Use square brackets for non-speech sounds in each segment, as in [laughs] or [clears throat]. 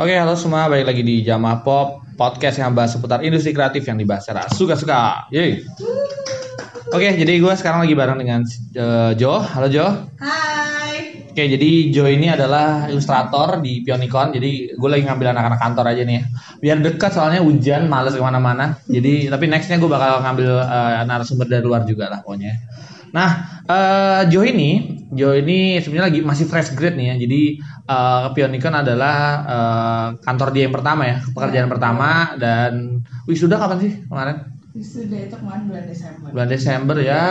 Oke, halo semua, balik lagi di Jamaah Pop, podcast yang bahas seputar industri kreatif yang dibahas secara suka-suka. Yeay. Oke, jadi gue sekarang lagi bareng dengan eh, Jo. Halo Jo. Hai. Oke, jadi Jo ini adalah ilustrator di Pionicon. Jadi gue lagi ngambil anak-anak kantor aja nih ya. Biar dekat soalnya hujan, males ke mana-mana. Jadi tapi nextnya gue bakal ngambil eh, narasumber dari luar juga lah pokoknya. Nah, eh, Jo ini, Jo ini sebenarnya lagi masih fresh grade nih ya. Jadi eh, Pionicon adalah eh, kantor dia yang pertama ya, pekerjaan pertama dan wisuda kapan sih kemarin? Wisuda itu kemarin bulan Desember. Bulan Desember ya,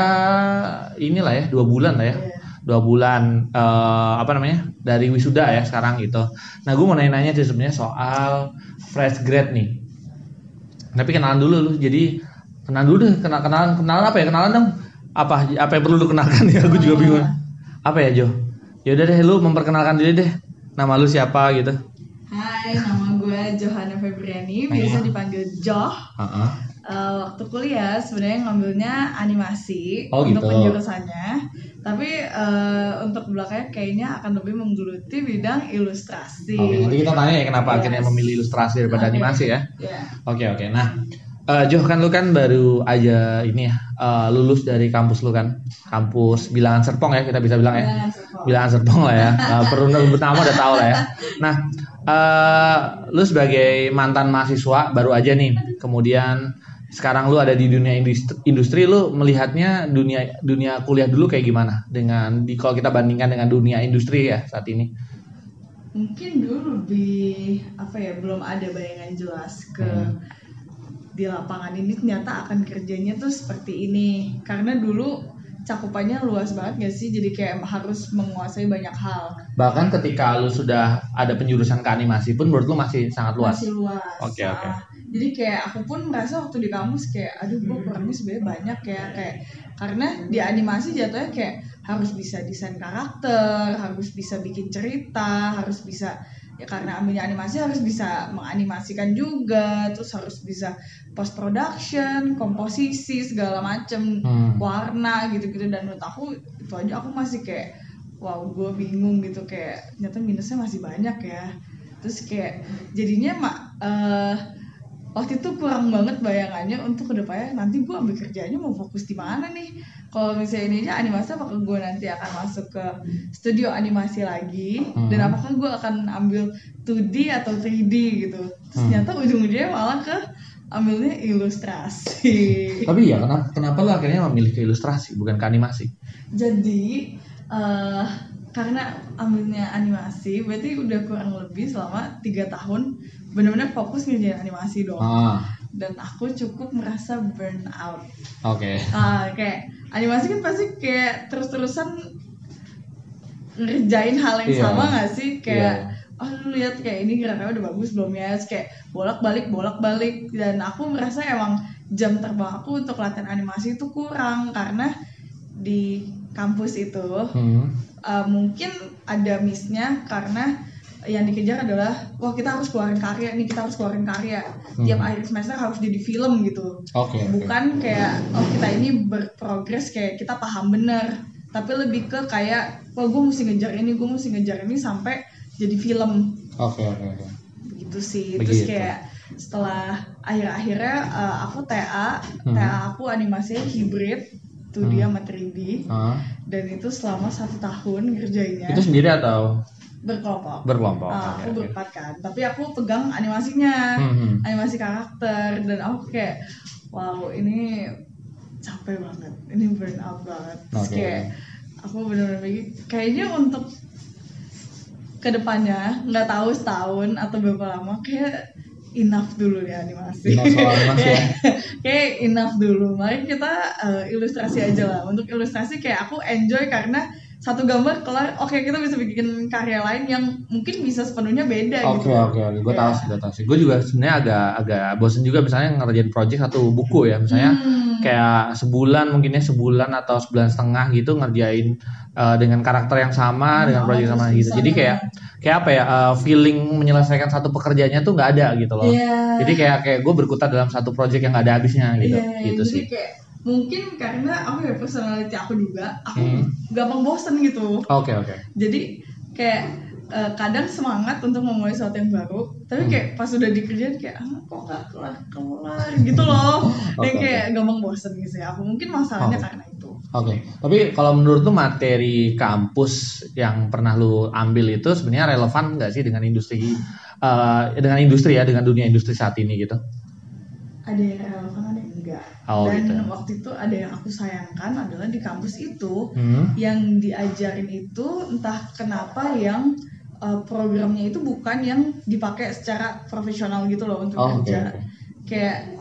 inilah ya dua bulan lah ya Iya. dua bulan eh, apa namanya dari wisuda ya sekarang gitu. Nah gue mau nanya-nanya sih sebenarnya soal fresh grade nih. Tapi kenalan dulu lu. Jadi kenalan dulu deh. Kenal kenalan kenalan apa ya? Kenalan dong. Apa apa yang perlu lu kenalkan [laughs] ya? Gue juga bingung. Apa ya Jo? Ya udah deh lu memperkenalkan diri deh. Nama lu siapa gitu? Hai, nama gue Johanna Febriani, biasa dipanggil Joh. Heeh. Eh, waktu kuliah sebenarnya ngambilnya animasi Oh, untuk gitu. penjurusannya, tapi eh, untuk belakangnya kayaknya akan lebih menggeluti bidang ilustrasi. Oke, nanti kita tanya ya kenapa Yes. akhirnya memilih ilustrasi daripada Oke. animasi ya. Ya. Oke oke. Nah, eh Joh kan lu kan baru aja ini ya eh, lulus dari kampus lu kan, kampus Bilangan Serpong ya kita bisa bilang ya. Bilangan Serpong. Bilangan Serpong lah ya. Eh, perlu nyebut nama udah tahu lah ya. Nah, eh lu sebagai mantan mahasiswa baru aja nih, kemudian sekarang lu ada di dunia industri, industri lu melihatnya dunia dunia kuliah dulu kayak gimana dengan di kalau kita bandingkan dengan dunia industri ya saat ini. mungkin dulu lebih apa ya belum ada bayangan jelas ke Hmm. Di lapangan ini ternyata akan kerjanya tuh seperti ini. Karena dulu cakupannya luas banget gak sih? Jadi kayak harus menguasai banyak hal. Bahkan ketika lu sudah ada penjurusan ke animasi pun menurut lu masih sangat luas. masih luas. Oke, oke. Ah, jadi kayak aku pun merasa waktu di kampus kayak aduh gue kurangnya sebenarnya banyak ya. Kayak karena di animasi jatuhnya kayak harus bisa desain karakter harus bisa bikin cerita harus bisa ya karena ambilnya animasi harus bisa menganimasikan juga terus harus bisa post production komposisi segala macem Hmm. warna gitu-gitu. Dan menurut aku itu aja. Aku masih kayak wow gue bingung gitu. Kayak ternyata minusnya masih banyak ya. Terus kayak jadinya mak eh, waktu itu kurang banget bayangannya untuk ke depannya nanti gue ambil kerjanya mau fokus di mana nih kalau misalnya ini aja animasi apakah gue nanti akan masuk ke studio animasi lagi Hmm. dan apakah gue akan ambil 2D atau 3D gitu terus Hmm. ternyata ujung-ujungnya malah ke ambilnya ilustrasi Tapi ya kenapa kenapa lu akhirnya memilih ke ilustrasi bukan ke animasi? Jadi eh karena ambilnya animasi, berarti udah kurang lebih selama tiga tahun benar-benar fokus ngerjain animasi dong. Ah, Dan aku cukup merasa burn out. oke. Ah, kayak animasi kan pasti kayak terus-terusan ngerjain hal yang Iya. sama gak sih? Kayak Iya. oh lu lihat kayak ini gerakannya udah bagus belum ya? Terus kayak bolak-balik bolak-balik dan aku merasa emang jam terbang aku untuk latihan animasi itu kurang karena di kampus itu Hmm. uh, mungkin ada missnya karena yang dikejar adalah wah kita harus keluarin karya nih kita harus keluarin karya tiap Hmm. akhir semester harus jadi film gitu Oke. oke. bukan kayak oh kita ini berprogres kayak kita paham bener tapi lebih ke kayak wah gue mesti ngejar ini gue mesti ngejar ini sampai jadi film Oke oke oke. begitu sih terus Begitu. kayak setelah akhir-akhirnya uh, aku TA Hmm. TA aku animasinya hybrid tuh Hmm. dia sama 3D Ah, dan itu selama satu tahun ngerjainnya itu sendiri atau berkelompok. Berkelompok? Ah, Oke, aku berempat kan. Tapi aku pegang animasinya. Hmm, animasi karakter. Dan aku kayak wow ini capek banget. Ini burn out banget. Terus Oke. kayak aku benar-benar mikir kayaknya untuk ke depannya nggak tahu setahun atau berapa lama kayak enough dulu ya animasi ya. [laughs] kayak enough dulu. Mari kita eh, ilustrasi aja lah. Untuk ilustrasi kayak aku enjoy karena satu gambar kelar oke kita bisa bikin karya lain yang mungkin bisa sepenuhnya beda Oke gitu oke oke, gue tahu Ya. sih, gue tahu sih. Gue juga sebenarnya agak agak bosen juga misalnya ngerjain project satu buku ya, misalnya Hmm. kayak sebulan mungkinnya sebulan atau sebulan setengah gitu ngerjain uh, dengan karakter yang sama Hmm, dengan project sama gitu. Jadi kayak kayak apa ya uh, feeling menyelesaikan satu pekerjaannya tuh nggak ada gitu loh. Iya. Jadi kayak kayak gue berkutat dalam satu project yang nggak ada habisnya gitu, Iya, gitu jadi sih. kayak mungkin karena aku ya personality aku juga aku Hmm. gampang bosen gitu Oke oke. jadi kayak eh, kadang semangat untuk memulai sesuatu yang baru tapi Hmm. kayak pas udah dikerjain kayak ah, kok gak kelar kelar gitu loh [laughs] dan Oke, kayak gampang bosen gitu ya aku mungkin masalahnya Oke. karena itu Oke, tapi kalau menurut lu materi kampus yang pernah lu ambil itu sebenarnya relevan nggak sih dengan industri eh, dengan industri ya dengan dunia industri saat ini gitu? ada yang relevan ada yang enggak Oh, dan gitu. waktu itu ada yang aku sayangkan adalah di kampus itu Hmm. yang diajarin itu entah kenapa yang uh, programnya itu bukan yang dipakai secara profesional gitu loh untuk Oh, kerja oke. kayak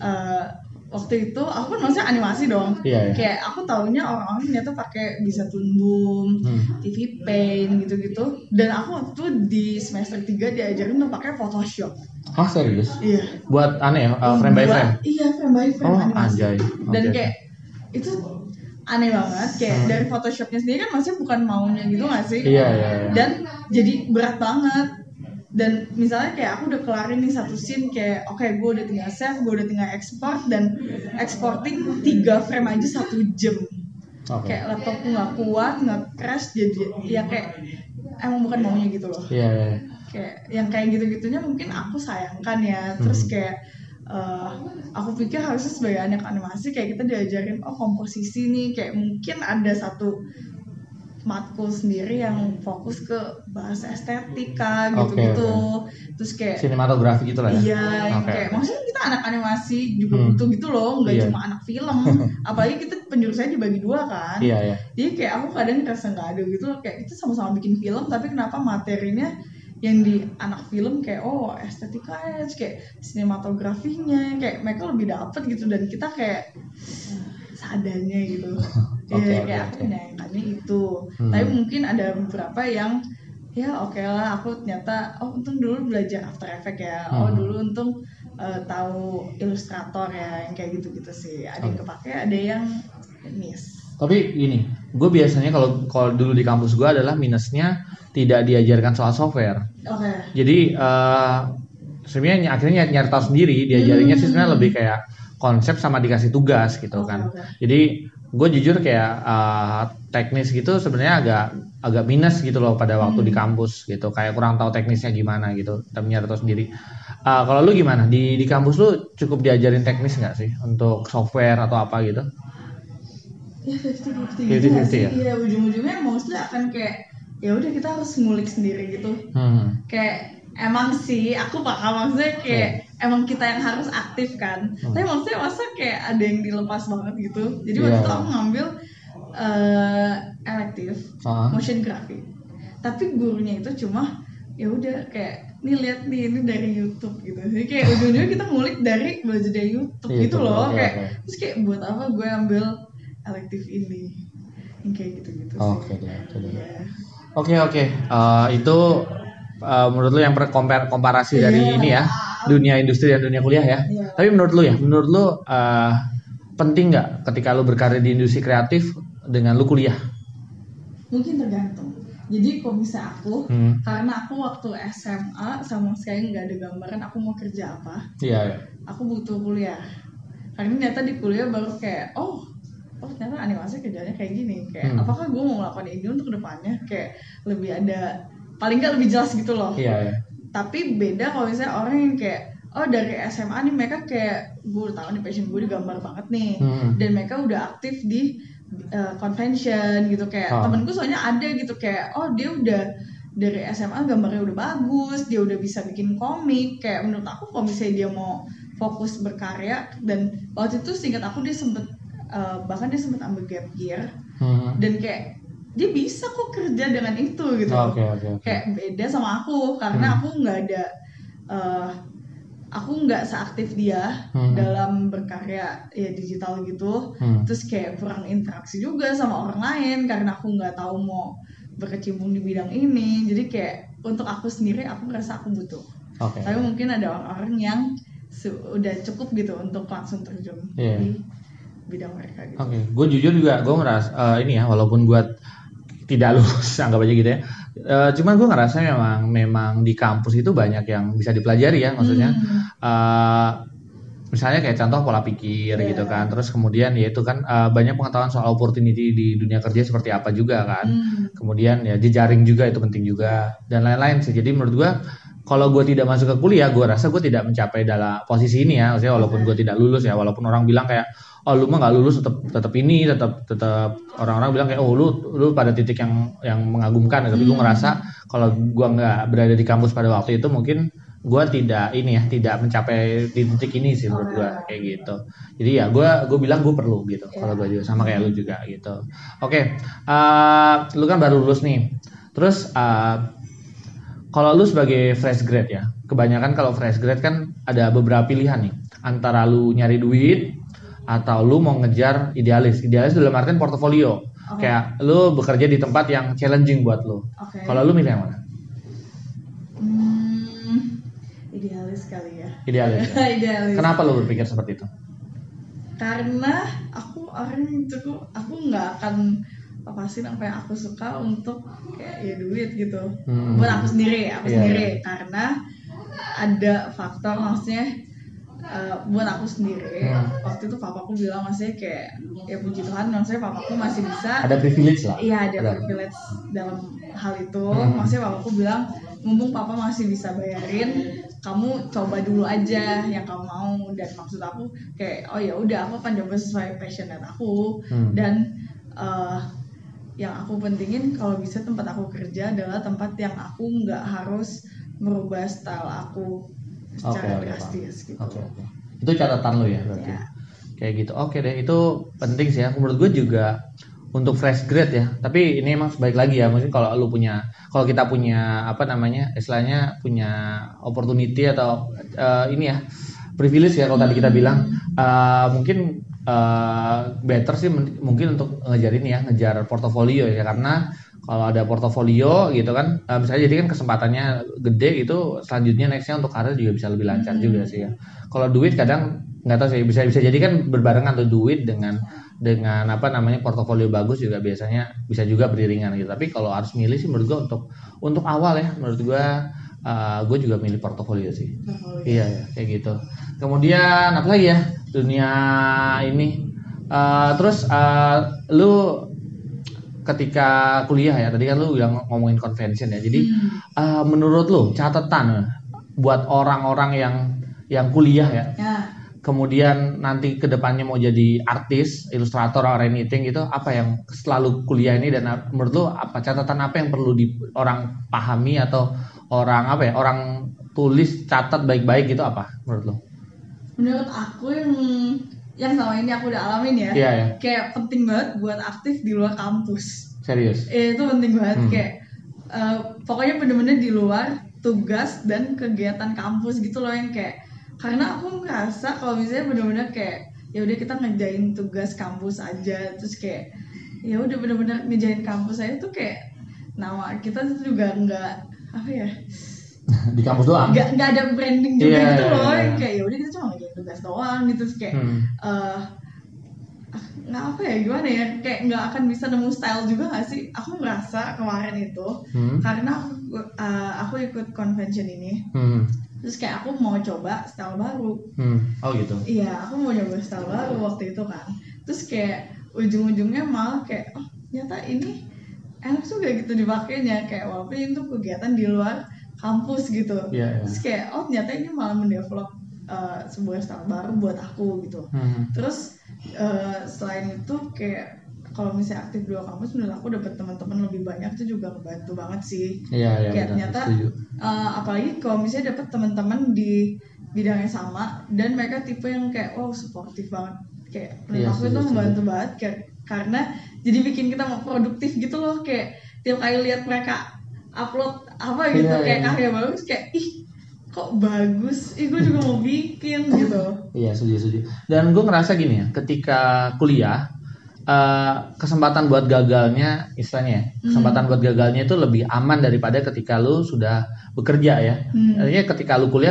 uh, waktu itu aku kan maksudnya animasi dong Iya, iya. kayak aku taunya orang-orang ternyata pakai bisa tundum Hmm. TV Paint gitu-gitu dan aku waktu itu di semester 3 diajarin untuk pakai Photoshop Oh serius? iya Buat aneh ya, uh, frame by frame? iya frame by frame Oh, animasi anjay. dan Oke. kayak itu aneh banget kayak Hmm. dari Photoshopnya sendiri kan maksudnya bukan maunya gitu gak sih Iya, iya, iya. dan jadi berat banget dan misalnya kayak aku udah kelarin nih satu scene kayak oke gue udah tinggal save gue udah tinggal export dan exporting tiga frame aja satu jam Oke. kayak laptopku nggak kuat nggak crash jadi ya kayak emang bukan maunya gitu loh Iya, iya. iya. kayak yang kayak gitu-gitunya mungkin aku sayangkan ya terus Hmm. kayak eh, aku pikir harusnya sebagai anak animasi kayak kita diajarin oh komposisi nih kayak mungkin ada satu matkul sendiri yang fokus ke bahasa estetika gitu-gitu terus kayak Sinematografi gitu lah ya? Iya, Oke, kayak maksudnya kita anak animasi juga Hmm. butuh gitu loh, nggak Iya. cuma anak film. [laughs] Apalagi kita penjurusannya dibagi dua kan. Iya, iya. Jadi kayak aku kadang ngerasa nggak ada gitu loh, kayak kita sama-sama bikin film, tapi kenapa materinya yang di anak film kayak oh estetikanya, terus kayak sinematografinya, kayak mereka lebih dapet gitu dan kita kayak seadanya gitu. [laughs] Iya, oke, kayak aku oke. menyayangkannya itu. Hmm. Tapi mungkin ada beberapa yang ya oke lah aku ternyata oh untung dulu belajar After Effects ya oh Hmm. dulu untung eh, tahu ilustrator ya yang kayak gitu-gitu sih ada yang kepake ada yang miss Tapi ini, gue biasanya kalau kalau dulu di kampus gue adalah minusnya tidak diajarkan soal software. oke Jadi eh sebenarnya akhirnya nyari, nyari tahu sendiri, diajarinnya sih sebenarnya lebih kayak konsep sama dikasih tugas gitu Oke, kan. oke. Jadi gue jujur kayak eh, teknis gitu sebenarnya agak agak minus gitu loh pada waktu Hmm. di kampus gitu. Kayak kurang tahu teknisnya gimana gitu. Tapi nyari tahu sendiri. Eh, kalau lu gimana? Di di kampus lu cukup diajarin teknis nggak sih untuk software atau apa gitu? ya 50-50 50-50 gitu nggak sih ya? iya ujung-ujungnya mostly akan kayak ya udah kita harus ngulik sendiri gitu Hmm. kayak emang sih aku paham maksudnya kayak emang kita yang harus aktif kan Hmm. tapi maksudnya masa kayak ada yang dilepas banget gitu jadi Iya, waktu itu aku ngambil eh elektif Ah. motion graphic tapi gurunya itu cuma ya udah kayak nih lihat nih ini dari YouTube gitu jadi kayak ujung-ujungnya kita ngulik dari belajar dari YouTube gitu loh oke, kayak oke. terus kayak buat apa gue ambil elektif ini yang kayak gitu-gitu sih Oke deh, oke. Oke oke, Eh, itu eh, menurut lu yang per- kompar- komparasi dari Iya. ini ya dunia industri dan dunia kuliah ya. Iya. Tapi menurut lu ya, menurut lu eh, penting nggak ketika lu berkarir di industri kreatif dengan lu kuliah? mungkin tergantung jadi kalau bisa aku Hmm. karena aku waktu SMA sama sekali nggak ada gambaran aku mau kerja apa Iya. iya. aku butuh kuliah karena ternyata di kuliah baru kayak oh oh ternyata animasi kerjanya kayak gini kayak Hmm. apakah gue mau melakukan ini untuk ke depannya kayak lebih ada paling nggak lebih jelas gitu loh Iya. iya. Tapi beda kalau misalnya orang yang kayak oh dari SMA nih mereka kayak gue tahu nih passion gue digambar banget nih Hmm. dan mereka udah aktif di uh, convention gitu kayak Ah. temenku soalnya ada gitu kayak oh dia udah dari SMA gambarnya udah bagus dia udah bisa bikin komik kayak menurut aku kalau misalnya dia mau fokus berkarya dan waktu itu singkat aku dia sempet uh, bahkan dia sempet ambil gap year Hmm. dan kayak dia bisa kok kerja dengan itu gitu Oke oke oke. kayak beda sama aku karena Hmm. aku nggak ada eh, aku nggak seaktif dia Hmm. dalam berkarya ya digital gitu Hmm. terus kayak kurang interaksi juga sama orang lain karena aku nggak tahu mau berkecimpung di bidang ini jadi kayak untuk aku sendiri aku ngerasa aku butuh Oke. tapi mungkin ada orang-orang yang su- udah cukup gitu untuk langsung terjun Iya. di bidang mereka gitu Oke, gue jujur juga gue ngeras eh, ini ya walaupun gue tidak [laughs] lulus anggap aja gitu ya. Eh, cuman gue ngerasa memang memang di kampus itu banyak yang bisa dipelajari ya maksudnya. Hmm. eh, misalnya kayak contoh pola pikir Iya. gitu kan terus kemudian ya itu kan eh, banyak pengetahuan soal opportunity di dunia kerja seperti apa juga kan Hmm. kemudian ya jejaring juga itu penting juga dan lain-lain sih jadi menurut gua kalau gue tidak masuk ke kuliah gue rasa gue tidak mencapai dalam posisi ini ya maksudnya walaupun gue tidak lulus ya walaupun orang bilang kayak oh lu mah nggak lulus tetap tetap ini tetap tetap orang-orang bilang kayak oh lu lu pada titik yang yang mengagumkan. Tapi gue Hmm. ngerasa kalau gue nggak berada di kampus pada waktu itu mungkin gue tidak ini ya tidak mencapai di titik ini sih menurut gue kayak gitu. Jadi ya gue gue bilang gue perlu gitu kalau gue juga sama kayak lu juga gitu. Oke eh, lu kan baru lulus nih. Terus eh, kalau lu sebagai fresh grad ya kebanyakan kalau fresh grad kan ada beberapa pilihan nih. Antara lu nyari duit atau lu mau ngejar idealis idealis dalam artian portofolio Oke. kayak lu bekerja di tempat yang challenging buat lu Oke. kalau lu milih yang mana Hmm, idealis kali ya. idealis ya? [laughs] idealis. kenapa lu berpikir seperti itu Karena aku orang yang cukup aku nggak akan lepasin apa yang aku suka untuk kayak ya duit gitu. Hmm. Buat aku sendiri, aku Iya, sendiri karena ada faktor maksudnya eh, buat aku sendiri Hmm. waktu itu papaku bilang maksudnya kayak ya puji Tuhan maksudnya papaku masih bisa ada privilege lah Iya ada privilege dalam hal itu. Hmm. Maksudnya papaku bilang, mumpung papa masih bisa bayarin, kamu coba dulu aja yang kamu mau. Dan maksud aku kayak, oh ya udah aku akan coba sesuai passionate aku. Hmm. Dan eh, yang aku pentingin kalau bisa tempat aku kerja adalah tempat yang aku nggak harus merubah style aku secara Oke, oke, drastis gitu. Oke, oke. Itu catatan lu ya berarti. Ya. Kayak gitu. Oke deh, itu penting sih ya. Menurut gue juga untuk fresh grade ya. Tapi ini emang sebaik lagi ya. Mungkin kalau lu punya, kalau kita punya apa namanya, istilahnya punya opportunity atau eh, ini ya privilege ya kalau tadi kita bilang eh, mungkin eh, better sih mungkin untuk ngejar ini ya, ngejar portofolio ya karena kalau ada portofolio gitu kan, eh, misalnya jadi kan kesempatannya gede gitu, selanjutnya nextnya untuk karir juga bisa lebih lancar juga sih ya. Kalau duit kadang nggak tahu sih bisa bisa jadi kan berbarengan tuh duit dengan dengan apa namanya portofolio bagus juga biasanya bisa juga beriringan gitu. Tapi kalau harus milih sih menurut gua untuk untuk awal ya menurut gua eh, gue juga milih portofolio sih. Portofolio. Iya ya kayak gitu. Kemudian apa lagi ya dunia ini. Eh, terus eh, lu ketika kuliah ya tadi kan lu bilang ngomongin convention ya. Jadi Hmm. eh, menurut lu catatan buat orang-orang yang yang kuliah ya Ya. kemudian nanti ke depannya mau jadi artis, ilustrator or anything gitu, apa yang selalu kuliah ini dan menurut lu apa catatan apa yang perlu di orang pahami atau orang apa ya orang tulis catat baik-baik gitu apa menurut lu? Menurut aku yang yang selama ini aku udah alamin ya, Iya ya, kayak penting banget buat aktif di luar kampus. serius. Eh, itu penting banget Hmm. kayak eh, pokoknya bener-bener di luar tugas dan kegiatan kampus gitu loh yang kayak karena aku ngerasa kalau misalnya bener-bener kayak ya udah kita ngejain tugas kampus aja terus kayak ya udah bener-bener ngejain kampus aja tuh kayak nama kita tuh juga nggak apa ya [laughs] di kampus doang. nggak nggak ada branding juga Iya, gitu loh iya, iya. yang kayak ya udah kita cuma ngejain tugas doang gitu terus kayak Hmm. eh ah, nggak apa ya gimana ya kayak nggak akan bisa nemu style juga gak sih aku ngerasa kemarin itu Hmm. karena aku eh, aku ikut convention ini Hmm. terus kayak aku mau coba style baru Hmm. Oh gitu. iya aku mau coba style baru waktu itu kan terus kayak ujung-ujungnya malah kayak oh ternyata ini enak juga gitu dipakainya kayak walaupun itu kegiatan di luar kampus gitu Iya. iya. terus kayak oh ternyata ini malah mendevelop eh, sebuah style baru buat aku gitu Hmm. terus eh, selain itu kayak kalau misalnya aktif di luar kampus menurut aku dapat teman-teman lebih banyak itu juga ngebantu banget sih Iya iya. kayak benar, ternyata setuju. eh, apalagi kalau misalnya dapat teman-teman di bidang yang sama dan mereka tipe yang kayak wow suportif banget kayak menurut Iya, aku itu setuju, membantu banget kayak, karena jadi bikin kita mau produktif gitu loh kayak tiap kali lihat mereka upload apa gitu Iya, kayak iya. karya bagus kayak ih kok bagus ih gue juga mau bikin gitu Iya setuju setuju. Dan gue ngerasa gini ya, ketika kuliah eh, kesempatan buat gagalnya, istilahnya ya, Hmm. kesempatan buat gagalnya itu lebih aman daripada ketika lu sudah bekerja ya. Hmm. Artinya ketika lu kuliah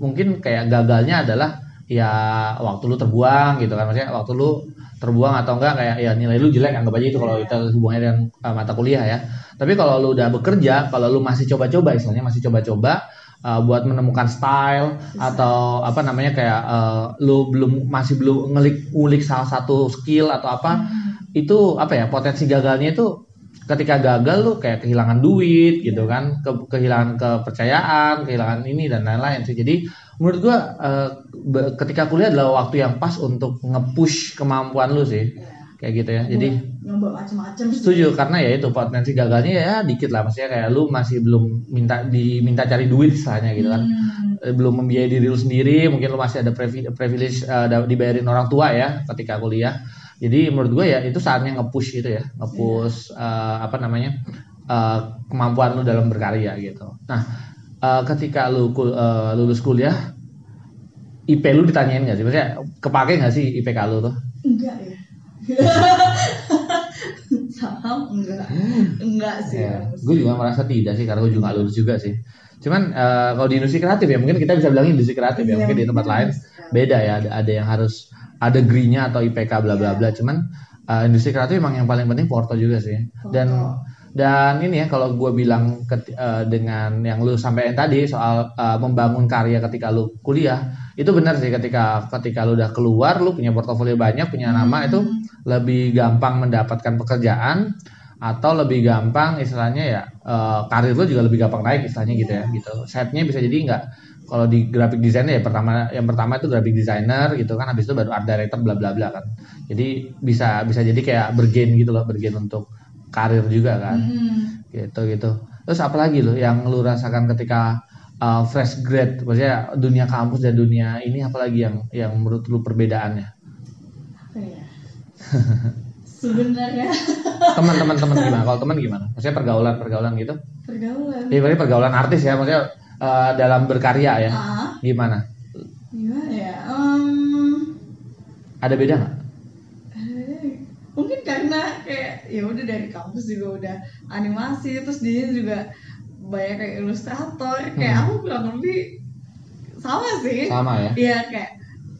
mungkin kayak gagalnya adalah ya waktu lu terbuang gitu kan, maksudnya waktu lu terbuang atau enggak kayak ya nilai lu jelek anggap aja itu kalau kita hubungannya dengan eh, mata kuliah ya. Tapi kalau lu udah bekerja, kalau lu masih coba-coba istilahnya masih coba-coba uh, buat menemukan style atau apa namanya kayak uh, lu belum masih belum ngelik ngulik salah satu skill atau apa Hmm. itu apa ya potensi gagalnya itu ketika gagal lu kayak kehilangan duit gitu kan ke- kehilangan kepercayaan kehilangan ini dan lain-lain sih. Jadi menurut gua uh, be- ketika kuliah adalah waktu yang pas untuk nge-push kemampuan lu sih. Iya. kayak gitu ya. Jadi nyoba macam-macam sih. setuju. Karena ya itu potensi gagalnya ya dikit lah. Maksudnya kayak lu masih belum minta diminta cari duit misalnya gitu kan. Hmm. Eh, belum membiayai diri lu sendiri mungkin lu masih ada privi- privilege eh, da- dibayarin orang tua ya ketika kuliah jadi menurut gue ya itu saatnya nge-push itu ya nge-push eh, apa namanya eh, kemampuan lu dalam berkarya gitu nah eh, ketika lu eh, lulus kuliah IP lu ditanyain gak sih maksudnya kepake gak sih IPK lu tuh Enggak ya. [laughs] Saham enggak. Enggak sih. Ya, Mas. gue juga merasa tidak sih karena gue juga gak lulus juga sih. Cuman kalau di industri kreatif ya mungkin kita bisa bilang industri kreatif ya Iya, mungkin di tempat lain beda ya ada ada yang harus ada degree-nya atau IPK bla bla Iya. bla. Cuman eh, industri kreatif emang yang paling penting porto juga sih. Dan dan ini ya kalau gue bilang ket- eh, dengan yang lu sampaikan tadi soal eh, membangun karya ketika lu kuliah itu benar sih ketika ketika lu udah keluar lu punya portofolio banyak punya nama Hmm. itu lebih gampang mendapatkan pekerjaan atau lebih gampang istilahnya ya eh, karir lu juga lebih gampang naik istilahnya gitu ya gitu setnya bisa jadi nggak kalau di graphic design ya pertama yang pertama itu graphic designer gitu kan habis itu baru art director bla bla bla kan. Jadi bisa bisa jadi kayak bergain gitu loh bergain untuk karir juga kan. Hmm. gitu gitu. Terus apa lagi loh yang lu rasakan ketika uh, fresh grad maksudnya dunia kampus dan dunia ini apalagi yang yang menurut lu perbedaannya? Apa ya? [laughs] Sebenarnya. [laughs] Teman-teman teman gimana? Kalau teman gimana? Maksudnya pergaulan pergaulan gitu? Pergaulan. ya berarti pergaulan artis ya maksudnya uh, dalam berkarya ya? Ah, gimana? Gimana ya? Em, ada beda nggak? eh, mungkin karena kayak ya udah dari kampus juga udah animasi terus dia juga banyak kayak ilustrator. Kayak Hmm. aku kurang lebih sama sih. Sama ya? Iya kayak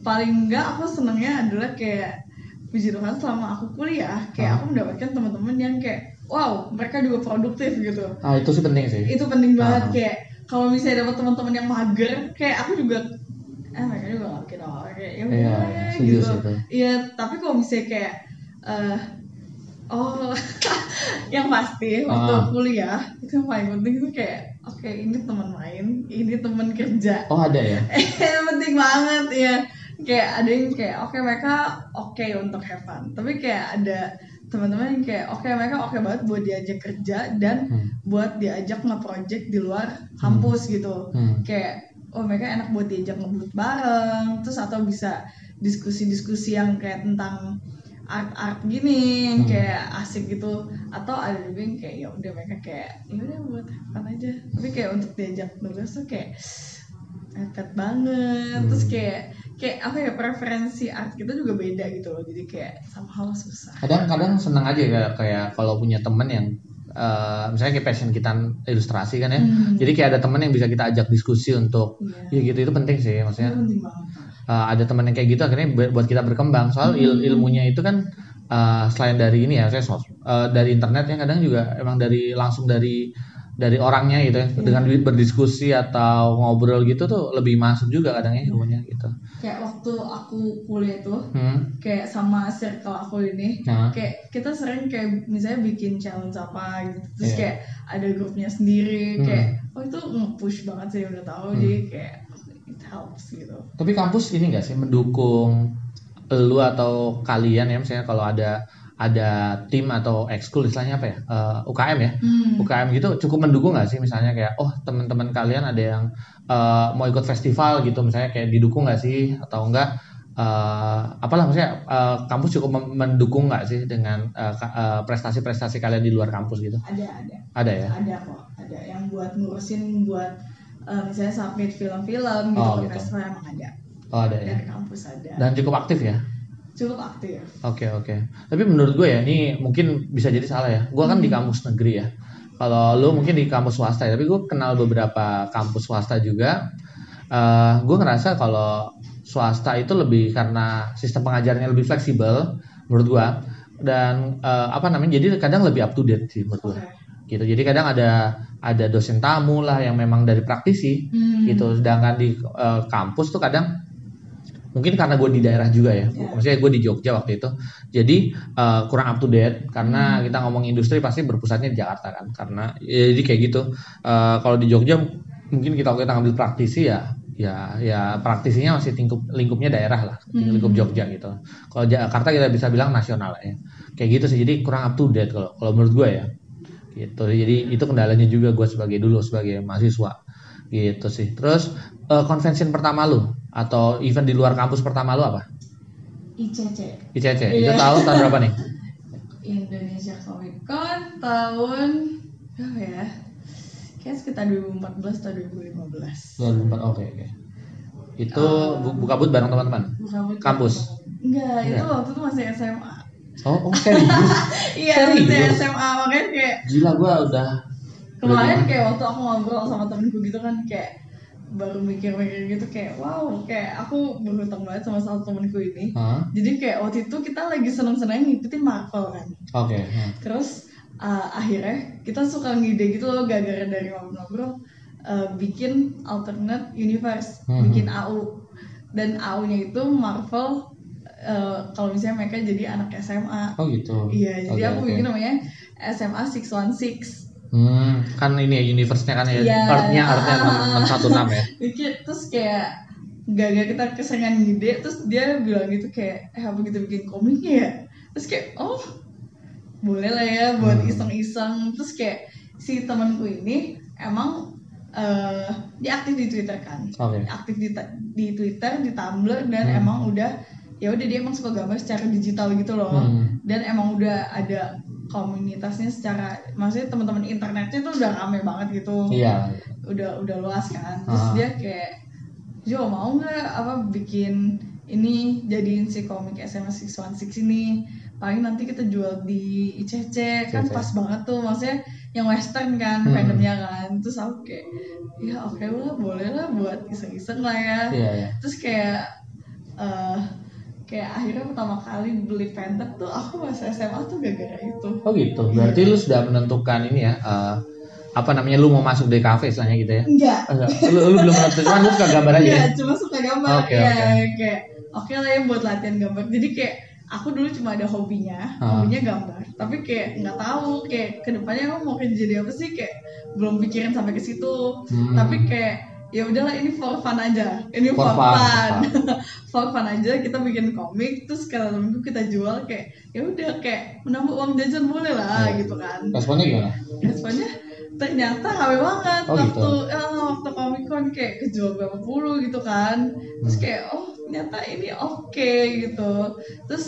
paling enggak aku senengnya adalah kayak puji Tuhan selama aku kuliah kayak Ah. aku mendapatkan teman-teman yang kayak wow mereka juga produktif gitu. Ah itu sih penting sih. Itu penting banget Ah. kayak kalau misalnya dapat teman-teman yang mager kayak aku juga eh mereka juga gak bikin apa kayak ya Iya, udah iya, gitu iya tapi kalau misalnya kayak eh oh [laughs] yang pasti waktu Ah. kuliah itu yang paling penting itu kayak oke ini teman main ini teman kerja. Oh ada ya? [laughs] Penting banget ya kayak ada yang kayak oke mereka oke untuk have fun. Tapi kayak ada teman-teman yang kayak oke mereka oke banget buat diajak kerja dan Hmm. buat diajak nge-project di luar kampus gitu Hmm. kayak oh mereka enak buat diajak ngebut bareng terus atau bisa diskusi-diskusi yang kayak tentang art-art gini yang Hmm. kayak asik gitu atau ada juga yang kayak ya udah mereka kayak ya udah buat fun aja tapi kayak untuk diajak nulis tuh kayak mepet banget Hmm. terus kayak kayak apa ya preferensi art kita juga beda gitu loh jadi kayak somehow susah kadang-kadang senang aja kayak, kayak kalau punya temen yang eh, misalnya kayak passion kita ilustrasi kan ya Hmm. jadi kayak ada temen yang bisa kita ajak diskusi untuk Iya. ya gitu itu penting sih itu maksudnya penting banget eh, ada temen yang kayak gitu akhirnya bu- buat kita berkembang soal il- Hmm. ilmunya itu kan eh, selain dari ini ya saya eh, dari internet ya kadang juga emang dari langsung dari dari orangnya gitu ya Iya. dengan di- berdiskusi atau ngobrol gitu tuh lebih masuk juga kadang ya ilmunya gitu kayak waktu aku kuliah tuh hmm. kayak sama circle aku ini Nah. kayak kita sering kayak misalnya bikin challenge apa gitu terus Iya. kayak ada grupnya sendiri Hmm. kayak oh itu nge-push banget sih udah tahu Hmm. jadi kayak it helps gitu Tapi kampus ini gak sih mendukung lu atau kalian ya misalnya kalau ada ada tim atau ekskul istilahnya apa ya Eh, UKM ya. Hmm. UKM gitu cukup mendukung gak sih? Misalnya kayak oh teman-teman kalian ada yang eh, mau ikut festival gitu. Misalnya kayak didukung gak sih? Atau enggak eh, apalah maksudnya eh, kampus cukup mendukung nggak sih dengan prestasi-prestasi kalian di luar kampus gitu? Ada ada. Ada ya? Ada kok. Ada yang buat ngurusin buat eh, misalnya submit film-film gitu Oh, ke gitu. festival emang ada. Oh ada ya. Dari kampus ada. Dan cukup aktif ya cukup aktif Oke oke. Tapi menurut gue ya ini mungkin bisa jadi salah ya. Gue kan di kampus negeri ya. Kalau lu mungkin di kampus swasta ya. Tapi gue kenal beberapa kampus swasta juga. Eh gue ngerasa kalau swasta itu lebih karena sistem pengajarnya lebih fleksibel menurut gue. Dan eh, apa namanya? Jadi kadang lebih up to date sih menurut gue Oke. gitu jadi kadang ada ada dosen tamu lah yang memang dari praktisi Hmm. gitu sedangkan di eh, kampus tuh kadang mungkin karena gue di daerah juga ya. Ya. maksudnya gue di Jogja waktu itu. Jadi eh, kurang up to date karena Hmm. kita ngomong industri pasti berpusatnya di Jakarta kan. Karena ya, jadi kayak gitu. Eh, kalau di Jogja mungkin kita kita ngambil praktisi ya ya ya praktisinya masih lingkup lingkupnya daerah lah. Hmm. lingkup Jogja gitu. Kalau Jakarta kita bisa bilang nasional ya. Kayak gitu sih. Jadi kurang up to date kalau kalau menurut gue ya. Gitu. Jadi itu kendalanya juga gue sebagai dulu sebagai mahasiswa. Gitu sih. Terus eh, convention pertama lu atau event di luar kampus pertama lu apa? ICC ICC itu Iya. tahun tahun berapa nih? [laughs] Indonesia Comic Con tahun berapa ya? Kayak sekitar 2014 atau 2015. 2004 oke oke. Itu Eh, bu- buka booth bareng teman-teman? Kampus? Enggak, itu waktu itu masih SMA. oh, oh serius? [laughs] Iya, masih? SMA makanya kayak gila gue udah kemarin kayak waktu aku ngobrol sama temenku gitu kan kayak baru mikir-mikir gitu kayak wow kayak aku berhutang banget sama satu temenku ini Hah? jadi kayak waktu itu kita lagi seneng-seneng ngikutin Marvel kan oke hmm. terus uh, akhirnya kita suka ngide gitu loh gara-gara dari ngobrol-ngobrol uh, bikin alternate universe Mhm. bikin AU dan AU-nya itu Marvel uh, kalau misalnya mereka jadi anak SMA oh gitu iya jadi Oke, aku oke. bikin namanya SMA 616 hmm, kan ini ya universe-nya kan ya Iya. artnya artnya Ah. 616 ya bikin terus kayak gak kita kesengan ngide terus dia bilang gitu kayak eh apa kita bikin komiknya ya terus kayak oh boleh lah ya buat Hmm. iseng-iseng terus kayak si temanku ini emang eh dia aktif di Twitter kan oke aktif di, di Twitter di Tumblr dan Hmm. emang udah ya udah dia emang suka gambar secara digital gitu loh Hmm. dan emang udah ada komunitasnya secara maksudnya teman-teman internetnya tuh udah rame banget gitu. Iya. Udah udah luas kan. Terus Ah. dia kayak Jo mau nggak apa bikin ini jadiin si komik SMA 616 ini? Paling nanti kita jual di ICC kan pas banget tuh maksudnya yang western kan Hmm. fandomnya kan. Terus aku kayak ya oke lah boleh lah buat iseng-iseng lah ya. Iya iya. Terus kayak eh kayak akhirnya pertama kali beli Panther tuh aku masih SMA tuh gara-gara itu Oh gitu. Berarti lu sudah menentukan ini ya eh, apa namanya lu mau masuk di kafe istilahnya gitu ya? enggak Enggak. Lu, lu belum menentukan, lu suka gambar aja. Iya, ya? cuma suka gambar. Oke, ya, oke. kayak oke lah ya buat latihan gambar. Jadi kayak aku dulu cuma ada hobinya, Ah. hobinya gambar. Tapi kayak nggak tahu kayak ke depannya aku mau kerja jadi apa sih kayak belum pikirin sampai ke situ. Hmm. Tapi kayak ya udahlah ini for fun aja. Ini For for, fun, fun. [laughs] for fun aja kita bikin komik terus kalau temenku kita jual kayak ya udah kayak menambah uang jajan boleh lah Iya. gitu kan. Responnya gimana? Responnya ternyata rame banget Oh, waktu gitu. eh, waktu Comic Con kayak kejual berapa puluh gitu kan terus Hmm. kayak oh ternyata ini oke gitu terus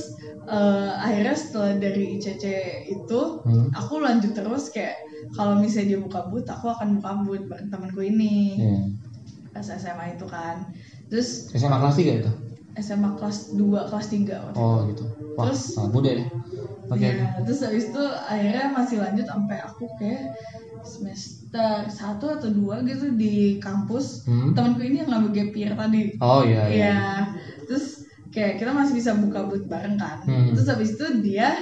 eh, akhirnya setelah dari ICC itu Hmm. aku lanjut terus kayak kalau misalnya dia buka booth aku akan buka booth bareng temanku ini Iya. Pas SMA itu kan terus SMA kelas 3 itu? SMA kelas 2 kelas 3 waktu Oh gitu. Wah, Terus- sangat muda ya. Oke. Ya, terus habis itu akhirnya masih lanjut sampai aku kayak semester satu atau dua gitu di kampus Hmm. temanku ini yang ngambil gap year tadi Oh iya iya. Iya. terus kayak kita masih bisa buka booth bareng kan Hmm. terus habis itu dia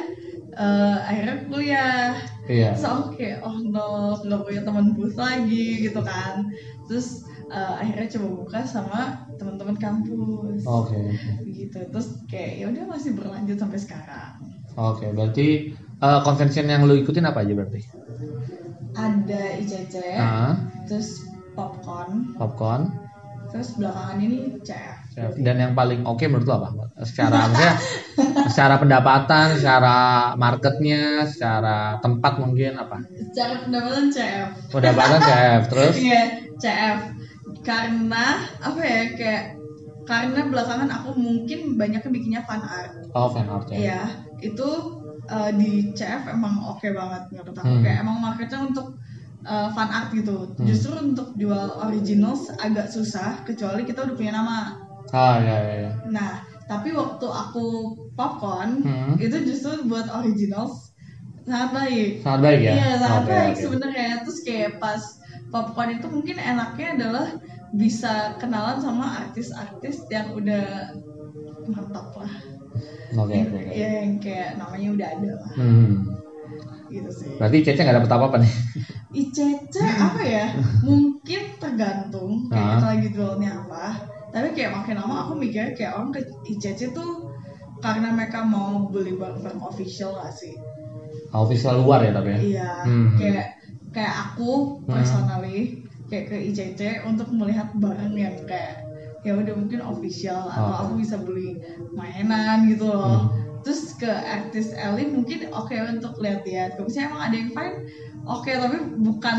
eh, akhirnya kuliah Iya. terus aku kayak oh no nggak punya teman booth lagi gitu kan terus eh, akhirnya coba buka sama teman-teman kampus Oke. oke. gitu terus kayak ya udah masih berlanjut sampai sekarang Oke, berarti eh, convention yang lu ikutin apa aja berarti? ada ICC Ah, terus popcorn popcorn. terus belakangan ini CF Dan yang paling oke menurut lo apa? Secara maksudnya secara pendapatan, secara marketnya, secara tempat mungkin apa? secara pendapatan CF Pendapatan CF terus iya CF karena apa ya kayak karena belakangan aku mungkin banyaknya bikinnya fan art oh fan art ya. Iya, itu uh, di CF emang oke banget menurut aku. Hmm. Kayak emang marketnya untuk uh, fan art gitu. Hmm. Justru untuk jual originals agak susah kecuali kita udah punya nama. Ah ya ya. ya. Nah, tapi waktu aku popcorn Hmm. itu justru buat originals sangat baik. Sangat baik ya. Iya, sangat Oke, baik oke. sebenarnya. Terus kayak pas popcorn itu mungkin enaknya adalah bisa kenalan sama artis-artis yang udah mantap lah. Oke oke. oke. Ya yang kayak namanya udah ada lah. Hmm. gitu sih Berarti Cece nggak dapet apa-apa nih. ICC apa ya mungkin tergantung kayak Ah. kita lagi apa tapi kayak makin lama aku mikir kayak orang ke ICC tuh karena mereka mau beli barang-barang official gak sih Official luar ya tapi ya. iya Hmm. kayak kayak aku Hmm. personally kayak ke ICC untuk melihat barang yang kayak ya udah mungkin official atau Oh. aku bisa beli mainan gitu loh Hmm. terus ke artis Ellie mungkin oke untuk lihat-lihat kalau misalnya emang ada yang fine oke tapi bukan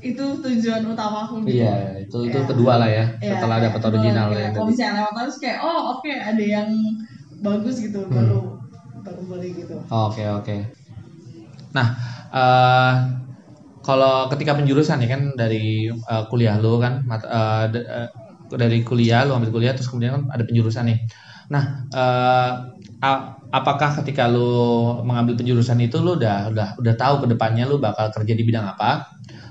itu tujuan utama aku gitu. Iya, itu itu Iya. kedua lah ya. Iya, Setelah kayak dapat kedua, original ya kalau misalnya lewat terus kayak oh oke ada yang bagus gitu Hmm. baru baru beli gitu Oke oke. Nah, eh kalau ketika penjurusan ya kan dari eh, kuliah lu kan, mat- d- eh, dari kuliah lu ambil kuliah terus kemudian kan ada penjurusan nih. Nah, a- apakah ketika lu mengambil penjurusan itu lu udah udah udah tahu ke depannya lu bakal kerja di bidang apa?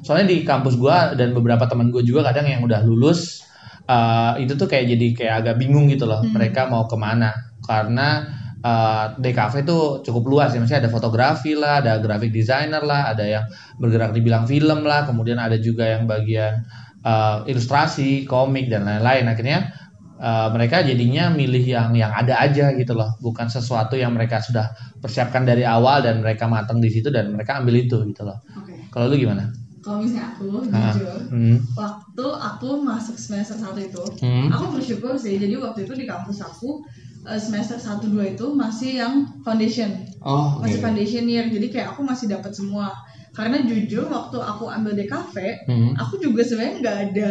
Soalnya di kampus gua dan beberapa teman gue juga kadang yang udah lulus eh, itu tuh kayak jadi kayak agak bingung gitu loh. Hmm. Mereka mau ke mana? Karena eh, DKV itu cukup luas ya, maksudnya ada fotografi lah, ada graphic designer lah, ada yang bergerak di bidang film lah, kemudian ada juga yang bagian eh, ilustrasi, komik dan lain-lain. Akhirnya eh, mereka jadinya milih yang yang ada aja gitu loh, bukan sesuatu yang mereka sudah persiapkan dari awal dan mereka matang di situ dan mereka ambil itu gitu loh. oke Kalau lu gimana? kalau misalnya aku Ah, jujur hmm, waktu aku masuk semester satu itu hmm, aku bersyukur sih jadi waktu itu di kampus aku semester 1 2 itu masih yang foundation. Oh, oke. masih foundation year. Jadi kayak aku masih dapat semua. Karena jujur waktu aku ambil DKV Hmm, aku juga sebenarnya nggak ada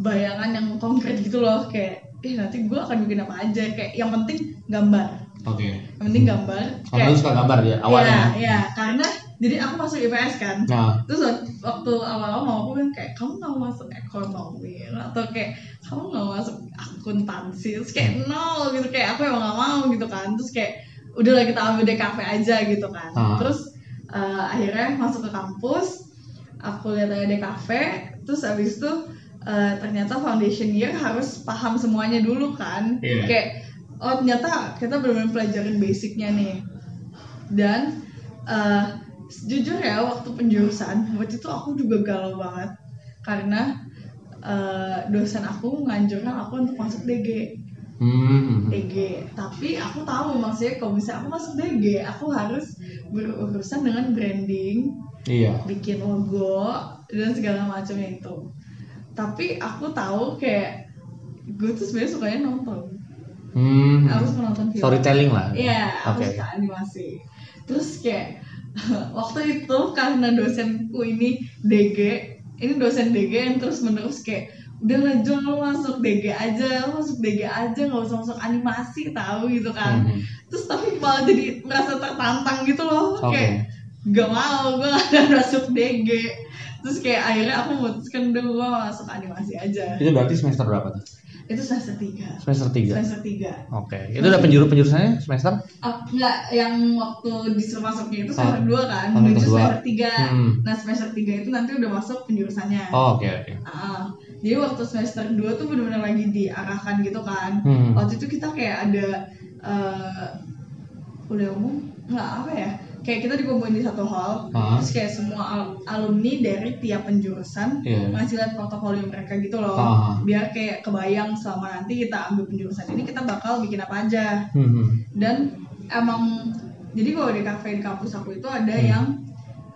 bayangan yang konkret gitu loh. Kayak eh nanti gue akan bikin apa aja. Kayak yang penting gambar. Oke. yang penting gambar. Karena lu suka gambar ya awalnya. Iya, iya, karena jadi aku masuk IPS kan. Nah, terus wak- waktu awal-awal mau aku kan kayak kamu nggak masuk ekonomi? Atau kayak kamu nggak masuk akuntansi? Terus kayak no gitu. Kayak aku emang nggak mau gitu kan. Terus kayak udahlah kita ambil DKV aja gitu kan. Ah. terus eh, akhirnya masuk ke kampus aku lihat ada DKV terus abis itu eh, ternyata foundation year harus paham semuanya dulu kan. Iya. kayak oh ternyata kita benar-benar pelajarin basicnya nih. Dan eh, jujur ya waktu penjurusan waktu itu aku juga galau banget karena eh, dosen aku menganjurkan aku untuk masuk DG hmm, DG tapi aku tahu maksudnya kalau misalnya aku masuk DG aku harus berurusan dengan branding iya. bikin logo dan segala macamnya itu tapi aku tahu kayak gue tuh sebenarnya sukanya nonton Hmm, harus menonton film storytelling lah. Iya, aku Oke. suka animasi. Terus kayak [laughs] waktu itu karena dosenku ini DG, ini dosen DG yang terus menerus kayak udah lah lo masuk DG aja, lo masuk DG aja nggak usah masuk animasi tahu gitu kan. Mhm. Terus tapi malah jadi merasa tertantang gitu loh, Oke. kayak gak mau, gue gak ada [laughs] masuk DG. Terus kayak akhirnya aku memutuskan udah gue masuk animasi aja. Itu berarti semester berapa tuh? Itu semester 3 Semester 3. Semester 3 Oke. Itu udah penjuru penjurusannya semester? Ah, enggak, yang waktu disuruh masuknya itu semester 2 kan, Oh, menuju semester 3 Hmm. Nah semester 3 itu nanti udah masuk penjurusannya Oh, oke oke. Ah, Jadi waktu semester 2 tuh bener-bener lagi diarahkan gitu kan Hmm. Waktu itu kita kayak ada eh Udah umum, nggak apa ya Kayak kita dikumpulin di satu hall Ah. Terus kayak semua al- alumni dari tiap penjurusan Iya. Ngasih lihat portofolio mereka gitu loh Ah. Biar kayak kebayang selama nanti kita ambil penjurusan ini Kita bakal bikin apa aja Hmm. dan emang jadi kalau di kafe di kampus aku itu ada Hmm. yang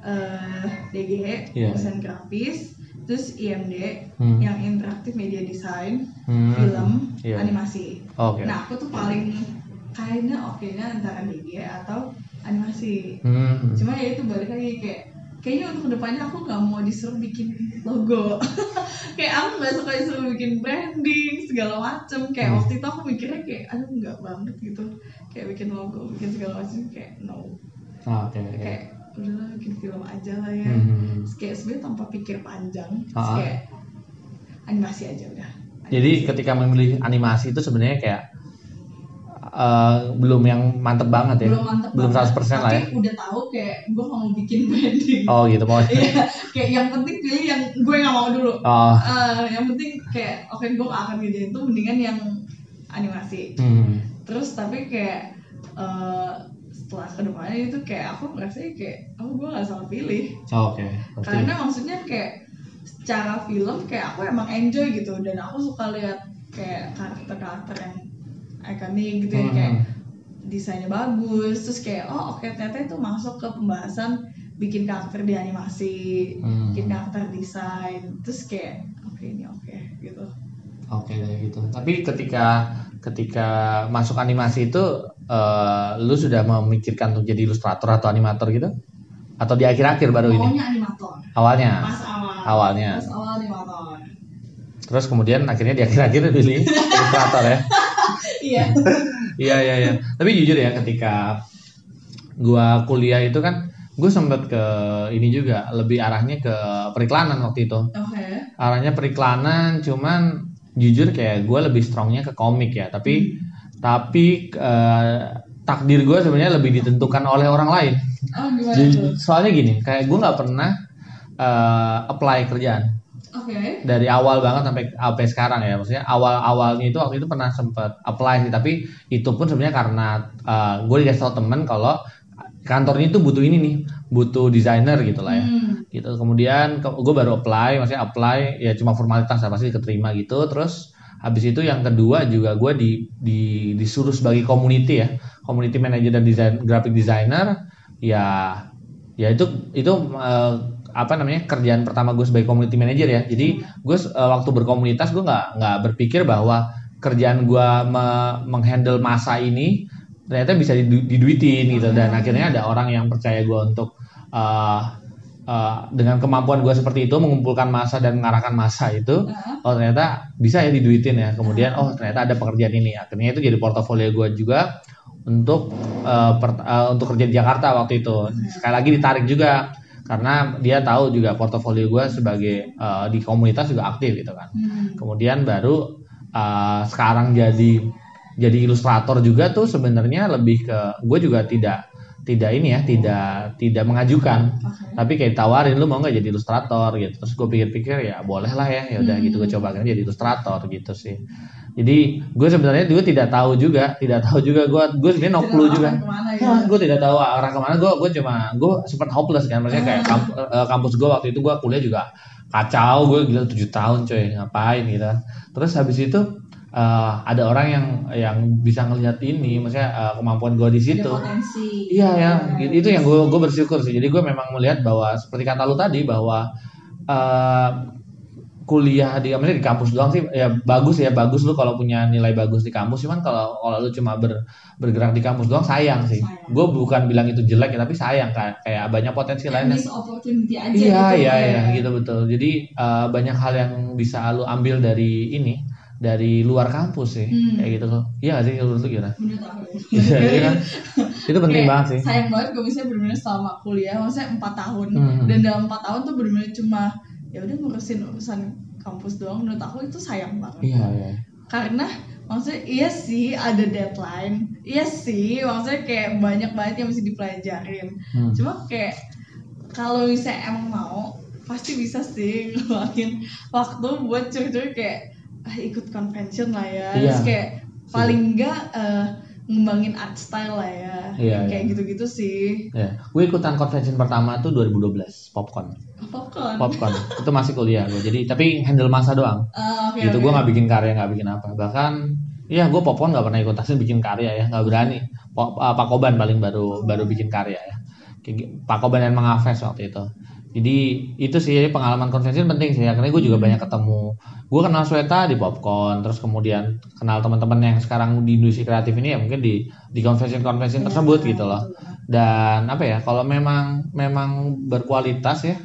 eh DG Iya. desain grafis terus IMD Hmm. yang interaktif media design Hmm. film Iya. animasi Oke. nah aku tuh paling kayaknya oke nya antara DG atau animasi Hmm. cuma ya itu balik lagi kayak kayaknya untuk ke depannya aku nggak mau disuruh bikin logo [laughs] kayak aku nggak suka disuruh bikin branding segala macem kayak Hmm. waktu itu aku mikirnya kayak aduh nggak banget gitu kayak bikin logo bikin segala macem kayak no Ah, Oke oke. kayak udahlah bikin film aja lah ya Hmm. Terus kayak sebenarnya tanpa pikir panjang Terus Ah. kayak animasi aja udah Jadi Animasi. ketika memilih animasi itu sebenarnya kayak eh, belum yang mantep banget ya. belum mantep belum banget. 100% lah ya. tapi udah tahu kayak gue mau bikin branding Oh gitu mau. Iya, kayak yang penting pilih yang gue nggak mau dulu Oh. Eh, yang penting kayak oke gue gak akan ngerjain itu mendingan yang animasi Hmm. terus tapi kayak eh, setelah ke depannya itu kayak aku ngerasa kayak oh gue nggak salah pilih Oh, Oke. Berarti- karena maksudnya kayak secara film kayak aku emang enjoy gitu dan aku suka lihat kayak karakter-karakter yang ikonik gitu ya Hmm. kayak desainnya bagus terus kayak oh oke ternyata itu masuk ke pembahasan bikin karakter di animasi Hmm. bikin karakter desain terus kayak oke ini oke gitu Oke kayak gitu. Tapi ketika ketika masuk animasi itu eh, lu sudah memikirkan untuk jadi ilustrator atau animator gitu? Atau di akhir-akhir baru ini? pokoknya animator Awalnya. pas awal Awalnya. pas awal animator Terus kemudian akhirnya di akhir-akhir pilih [laughs] ilustrator ya. Iya [laughs] Iya iya iya. Tapi jujur ya ketika gua kuliah itu kan gue sempet ke ini juga lebih arahnya ke periklanan waktu itu. oke Arahnya periklanan cuman jujur kayak gue lebih strongnya ke komik ya. Tapi tapi eh, takdir gue sebenarnya lebih ditentukan oleh orang lain. oh gimana soalnya gini, kayak gue nggak pernah eh, apply kerjaan oke. Dari awal banget sampai sampai sekarang ya. Maksudnya awal awalnya itu waktu itu pernah sempat apply sih. Tapi itu pun sebenarnya karena gue dikasih tau temen kalau kantornya itu butuh ini nih butuh desainer gitu lah ya. Hmm. gitu. Kemudian gue baru apply maksudnya apply ya cuma formalitas lah pasti keterima gitu. Terus habis itu yang kedua juga gue di, di disuruh sebagai community ya. Community manager dan desain graphic designer. Ya ya itu itu eh, apa namanya kerjaan pertama gue sebagai community manager ya. Jadi gue eh, waktu berkomunitas gue nggak nggak berpikir bahwa kerjaan gue me- menghandle masa ini ternyata bisa didu- diduitin gitu. Dan akhirnya ada orang yang percaya gue untuk eh, eh, dengan kemampuan gue seperti itu mengumpulkan masa dan mengarahkan masa itu Nah, oh ternyata bisa ya diduitin ya. Kemudian oh ternyata ada pekerjaan ini. Akhirnya itu jadi portofolio gue juga untuk per- eh, untuk kerja di Jakarta waktu itu. Sekali lagi ditarik juga karena dia tahu juga portofolio gue sebagai eh, di komunitas juga aktif gitu kan hmm. kemudian baru eh, sekarang jadi jadi ilustrator juga tuh sebenarnya lebih ke gue juga tidak tidak ini ya tidak tidak mengajukan. Oke. Tapi kayak ditawarin lu mau nggak jadi ilustrator? gitu. Terus gue pikir-pikir ya boleh lah ya. Ya udah Hmm. gitu gue coba kan jadi ilustrator gitu sih. Jadi gue sebenarnya juga tidak tahu juga tidak tahu juga. Gue gue sebenarnya no Tidak clue tahu juga. ke mana ya Nah, gue tidak tahu arah ke mana. Gue gue cuma gue sempat hopeless kan. Maksudnya kayak Ah. kamp- eh, kampus gue waktu itu gue kuliah juga kacau. Gue gila tujuh tahun coy. Ngapain gitu kan. terus habis itu eh, ada orang yang yang bisa ngelihat ini maksudnya eh, kemampuan gue di situ Iya ya, gitu. itu yang gue gue bersyukur sih. Jadi gue memang melihat bahwa seperti kata lu tadi bahwa eh, kuliah di maksudnya di kampus doang sih ya bagus ya bagus lu kalau punya nilai bagus di kampus cuman kalau kalau lu cuma ber- bergerak di kampus doang sayang sih. Gue bukan bilang itu jelek ya tapi sayang kayak kayak banyak potensi opportunity aja Iya gitu iya ya. iya gitu betul. Jadi eh, banyak hal yang bisa lu ambil dari ini dari luar kampus sih Hmm. kayak gitu loh. Iya gak sih menurut lu gimana? menurut aku Iya iya kan? [laughs] Itu penting Kayak banget sih. sayang banget gue misalnya bener-bener selama kuliah maksudnya empat tahun Hmm. dan dalam empat tahun tuh bener-bener cuma ya udah ngurusin urusan kampus doang menurut aku itu sayang banget Iya iya. karena maksudnya iya sih ada deadline iya sih maksudnya kayak banyak banget yang mesti dipelajarin Hmm. cuma kayak kalau misalnya emang mau pasti bisa sih [laughs] ngeluangin waktu buat curi-curi kayak ikut convention lah ya Iya. terus kayak paling enggak eh, ngembangin art style lah ya Iya, kayak iya. gitu-gitu sih Ya, gue ikutan convention pertama tuh 2012, popcorn. popcorn Popcorn. itu masih kuliah gue. Jadi tapi handle masa doang. Ah, oke, gitu oke. gue nggak bikin karya, nggak bikin apa. Bahkan Iya, gue popcorn nggak pernah ikut hasil bikin karya ya, nggak berani. Uh, Pak Koban paling baru baru bikin karya ya. Pak Koban dan Mengafes waktu itu. Jadi itu sih pengalaman konvensi penting sih. Akhirnya gue juga banyak ketemu. Gue kenal Sweta di popcorn, terus kemudian kenal teman-teman yang sekarang di industri kreatif ini ya mungkin di di konvensi-konvensi Iya, tersebut gitu loh. Dan apa ya, kalau memang memang berkualitas ya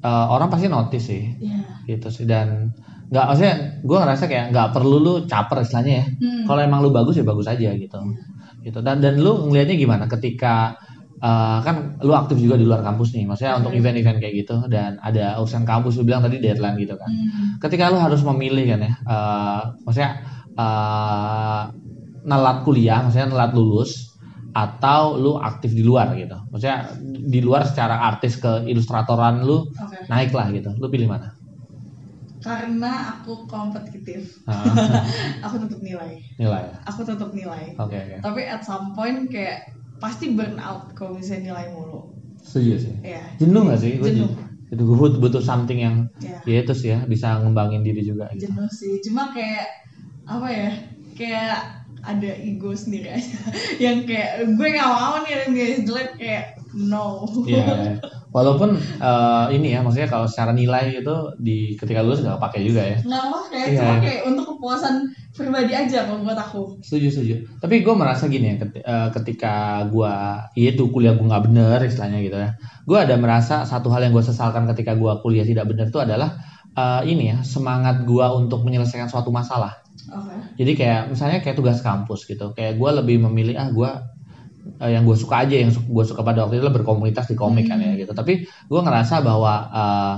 eh, orang pasti notice sih Iya. gitu sih dan nggak maksudnya gue ngerasa kayak nggak perlu lu caper istilahnya ya Hmm. kalau emang lu bagus ya bagus aja gitu gitu dan dan lu ngelihatnya gimana ketika eh, kan lu aktif juga di luar kampus nih maksudnya untuk Hmm. event-event kayak gitu dan ada urusan kampus lu bilang tadi deadline gitu kan Hmm. ketika lu harus memilih kan ya eh, maksudnya eh, nelat kuliah maksudnya nelat lulus atau lu aktif di luar gitu maksudnya di luar secara artis ke ilustratoran lu Oke. naik lah gitu lu pilih mana Karena aku kompetitif, Ah, [laughs] aku tetap nilai. nilai ya Aku tetap nilai. oke oke Tapi at some point kayak pasti burn out kalau misalnya nilai mulu. Setuju sih. Ya jenuh gak sih? Jenuh. itu gue butuh, butuh something yang ya ya itu sih ya bisa ngembangin diri juga gitu. jenuh sih. Cuma kayak apa ya kayak ada ego sendiri aja. [laughs] Yang kayak gue nggak mau nih nilai jelek. Kayak no. Iya. [laughs] Walaupun eh, ini ya maksudnya kalau secara nilai itu di ketika lulus nggak pakai juga ya. nggak apa kayak Iya. cuma kayak untuk kepuasan pribadi aja kalau buat aku Setuju setuju. Tapi gue merasa gini ya eh, ketika gue iya tuh kuliah gue nggak bener istilahnya gitu ya. Gue ada merasa satu hal yang gue sesalkan ketika gue kuliah tidak bener itu adalah eh, ini ya semangat gue untuk menyelesaikan suatu masalah. oke Jadi kayak misalnya kayak tugas kampus gitu. Kayak gue lebih memilih ah gue eh, yang gue suka aja yang gue suka pada waktu itu adalah berkomunitas di komik kan ya gitu. Tapi gue ngerasa bahwa eh,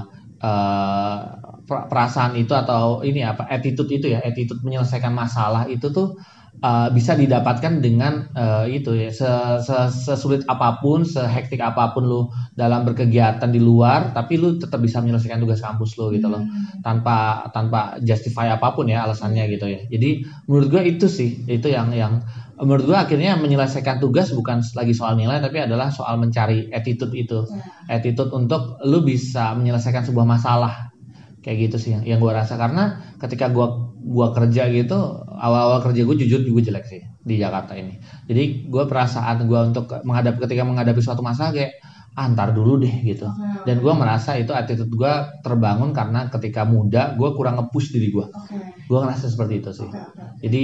per- perasaan itu atau ini apa attitude itu ya attitude menyelesaikan masalah itu tuh eh, bisa didapatkan dengan eh, itu ya se- se- sesulit apa pun sehektik apa pun lu dalam berkegiatan di luar tapi lu tetap bisa menyelesaikan tugas kampus lu gitu loh Hmm. tanpa tanpa justify apa pun ya alasannya gitu ya. Jadi menurut gue itu sih itu yang yang menurut gue akhirnya menyelesaikan tugas bukan lagi soal nilai tapi adalah soal mencari attitude itu. Ya. Attitude untuk lu bisa menyelesaikan sebuah masalah. Kayak gitu sih yang, yang gue rasa karena ketika gue gua kerja gitu awal-awal kerja gue jujur juga jelek sih di Jakarta ini. Jadi gue perasaan gue untuk menghadapi ketika menghadapi suatu masalah kayak ah, ntar dulu deh gitu. Oke, dan gue merasa itu attitude gue terbangun karena ketika muda gue kurang nge-push diri gue oke. Gue ngerasa seperti itu sih. Oke oke jadi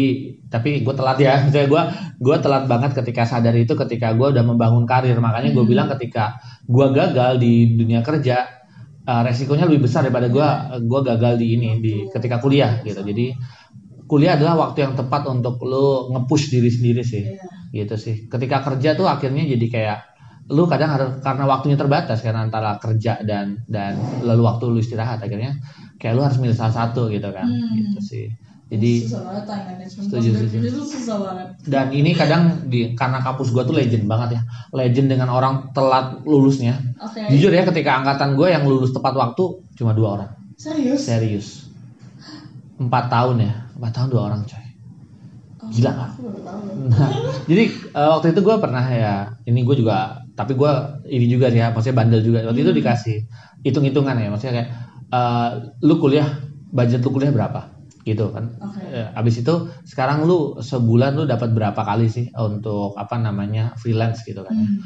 tapi gue telat ya. [laughs] Misalnya gue gue telat banget ketika sadar itu ketika gue udah membangun karir. Makanya gue Hmm. bilang ketika gue gagal di dunia kerja eh, resikonya lebih besar daripada gue gue gagal di ini di ketika kuliah gitu. Jadi kuliah adalah waktu yang tepat untuk lo nge-push diri sendiri sih. Iya. gitu sih. Ketika kerja tuh akhirnya jadi kayak lu kadang harus karena waktunya terbatas karena antara kerja dan dan lalu waktu lu istirahat akhirnya kayak lu harus milih salah satu gitu kan. Hmm. gitu sih. Jadi susah banget time management Setuju, Pas setuju. itu susah banget. Dan ini kadang di karena kampus gua tuh legend banget ya. Legend dengan orang telat lulusnya. Oke. Jujur ya ketika angkatan gue yang lulus tepat waktu cuma dua orang. Serius? Serius. Empat tahun ya. Empat tahun dua orang coy. Oh, gila. tahu. Nah, jadi eh, waktu itu gue pernah ya, ini gue juga, tapi gue ini juga sih ya, maksudnya bandel juga. Waktu itu Hmm. dikasih hitung-hitungan ya, maksudnya kayak, eh, lu kuliah, budget lu kuliah berapa? Gitu kan. Oke. Eh, abis itu sekarang lu sebulan lu dapat berapa kali sih untuk apa namanya freelance gitu kan? Hmm.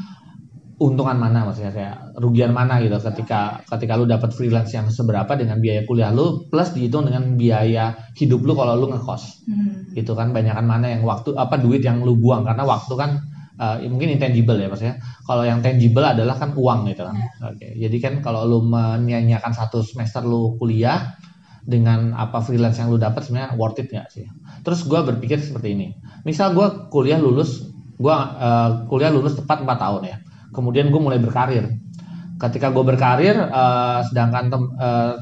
Untungan mana maksudnya kayak rugian mana gitu ketika ketika lu dapat freelance yang seberapa dengan biaya kuliah lu plus dihitung dengan biaya hidup lu kalau lu ngekos Hmm. gitu kan banyakan mana yang waktu apa duit yang lu buang karena waktu kan uh, mungkin intangible ya maksudnya. Kalau yang tangible adalah kan uang gitu kan oke jadi kan kalau lu menyanyiakan satu semester lu kuliah dengan apa freelance yang lu dapat sebenarnya worth it nggak sih? Terus gua berpikir seperti ini. Misal gua kuliah lulus gua uh, kuliah lulus tepat 4 tahun ya. Kemudian gue mulai berkarir. Ketika gue berkarir eh, sedangkan tem, eh,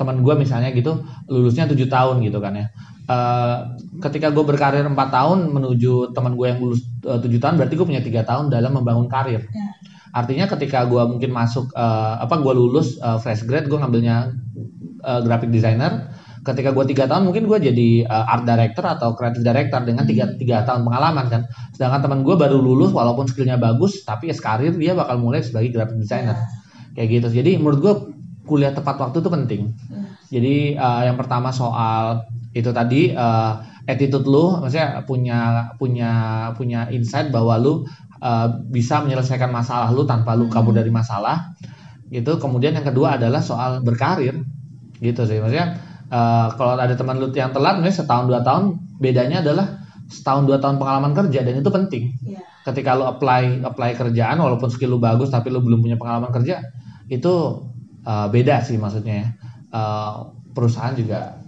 teman gue misalnya gitu lulusnya tujuh tahun gitu kan ya Eh, ketika gue berkarir empat tahun menuju teman gue yang lulus eh, tujuh tahun berarti gue punya tiga tahun dalam membangun karir. Ya. artinya ketika gue mungkin masuk eh, apa gue lulus eh, fresh grade gue ngambilnya eh, graphic designer. Ketika gue tiga tahun mungkin gue jadi eh, art director atau creative director dengan tiga tiga tahun pengalaman kan. Sedangkan teman gue baru lulus walaupun skillnya bagus tapi as karir dia bakal mulai sebagai graphic designer. Kayak gitu. Jadi menurut gue kuliah tepat waktu itu penting. Ya. jadi eh, yang pertama soal itu tadi eh, attitude lu maksudnya punya punya punya insight bahwa lu eh, bisa menyelesaikan masalah lu tanpa lu kabur dari masalah. Gitu. Kemudian yang kedua adalah soal berkarir. Gitu sih. Maksudnya eh, kalau ada teman lu yang telat misalnya setahun dua tahun bedanya adalah setahun dua tahun pengalaman kerja dan itu penting. Ya. ketika lu apply apply kerjaan walaupun skill lu bagus tapi lu belum punya pengalaman kerja itu uh, beda sih maksudnya ya. Uh, perusahaan juga uh,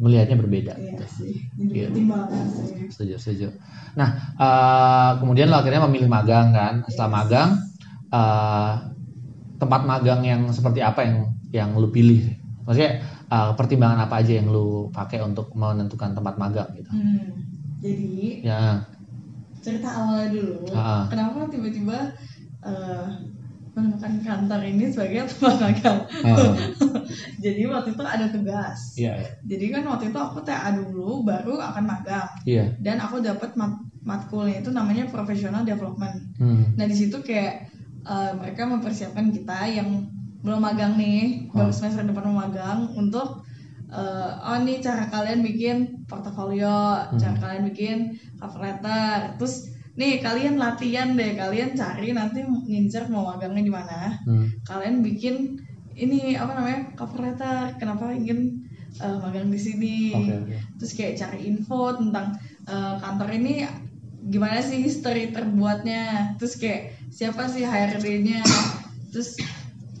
melihatnya berbeda Iya gitu. sih. Iya. setuju setuju nah uh, kemudian lo akhirnya memilih magang kan setelah magang uh, tempat magang yang seperti apa yang yang lu pilih maksudnya uh, pertimbangan apa aja yang lu pakai untuk menentukan tempat magang gitu Hmm. Jadi ya cerita awalnya dulu. Ah. Kenapa tiba-tiba eh, menemukan kantor ini sebagai tempat magang. Oh. Jadi waktu itu ada tugas. Iya, iya. Jadi kan waktu itu aku TA dulu, baru akan magang. Iya. Dan aku dapat mat matkulnya itu namanya professional development. Hmm. Nah di situ kayak eh, mereka mempersiapkan kita yang belum magang nih, baru Oh. semester depan mau magang untuk eh, oh nih cara kalian bikin portofolio, cara kalian bikin cover letter, terus nih kalian latihan deh, kalian cari nanti ngincer mau magangnya di mana, Hmm. kalian bikin ini apa namanya cover letter, kenapa ingin eh, magang di sini, Oke, oke. terus kayak cari info tentang eh, kantor ini gimana sih history terbuatnya terus kayak siapa sih HRD-nya terus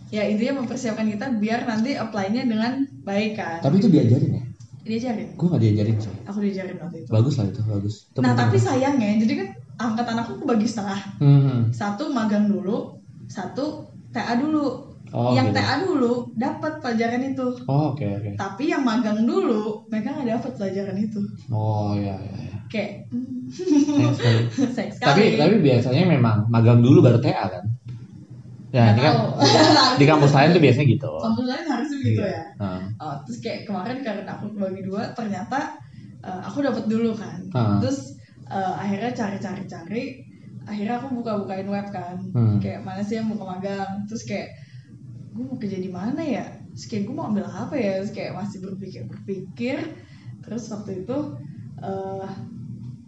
ya intinya mempersiapkan kita biar nanti apply-nya dengan baik kan Tapi itu diajarin ya? diajarin Gue gak diajarin sih. aku diajarin waktu itu Bagus lah itu, bagus. Itu nah tapi sayangnya jadi kan angkatan aku kebagi setengah Hmm. satu magang dulu satu TA dulu Oh, yang gitu. TA dulu dapat pelajaran itu Oh, oke, oke. tapi yang magang dulu mereka nggak dapat pelajaran itu Oh, iya, iya. iya. kayak hmm, sekali. sayang sekali tapi tapi biasanya memang magang dulu baru TA kan? Ya, ini kan di [laughs] kampus lain tuh biasanya gitu. kampus lain harusnya begitu Iya. ya Nah. Oh, terus kayak kemarin karena aku bagi dua ternyata eh, aku dapat dulu kan Ah. terus eh, akhirnya cari-cari-cari akhirnya aku buka-bukain web kan. Hmm. kayak mana sih yang buka magang? Terus kayak gue mau kerja di mana ya? Terus kayak gue mau ambil apa ya? Terus kayak masih berpikir-berpikir. Terus waktu itu eh,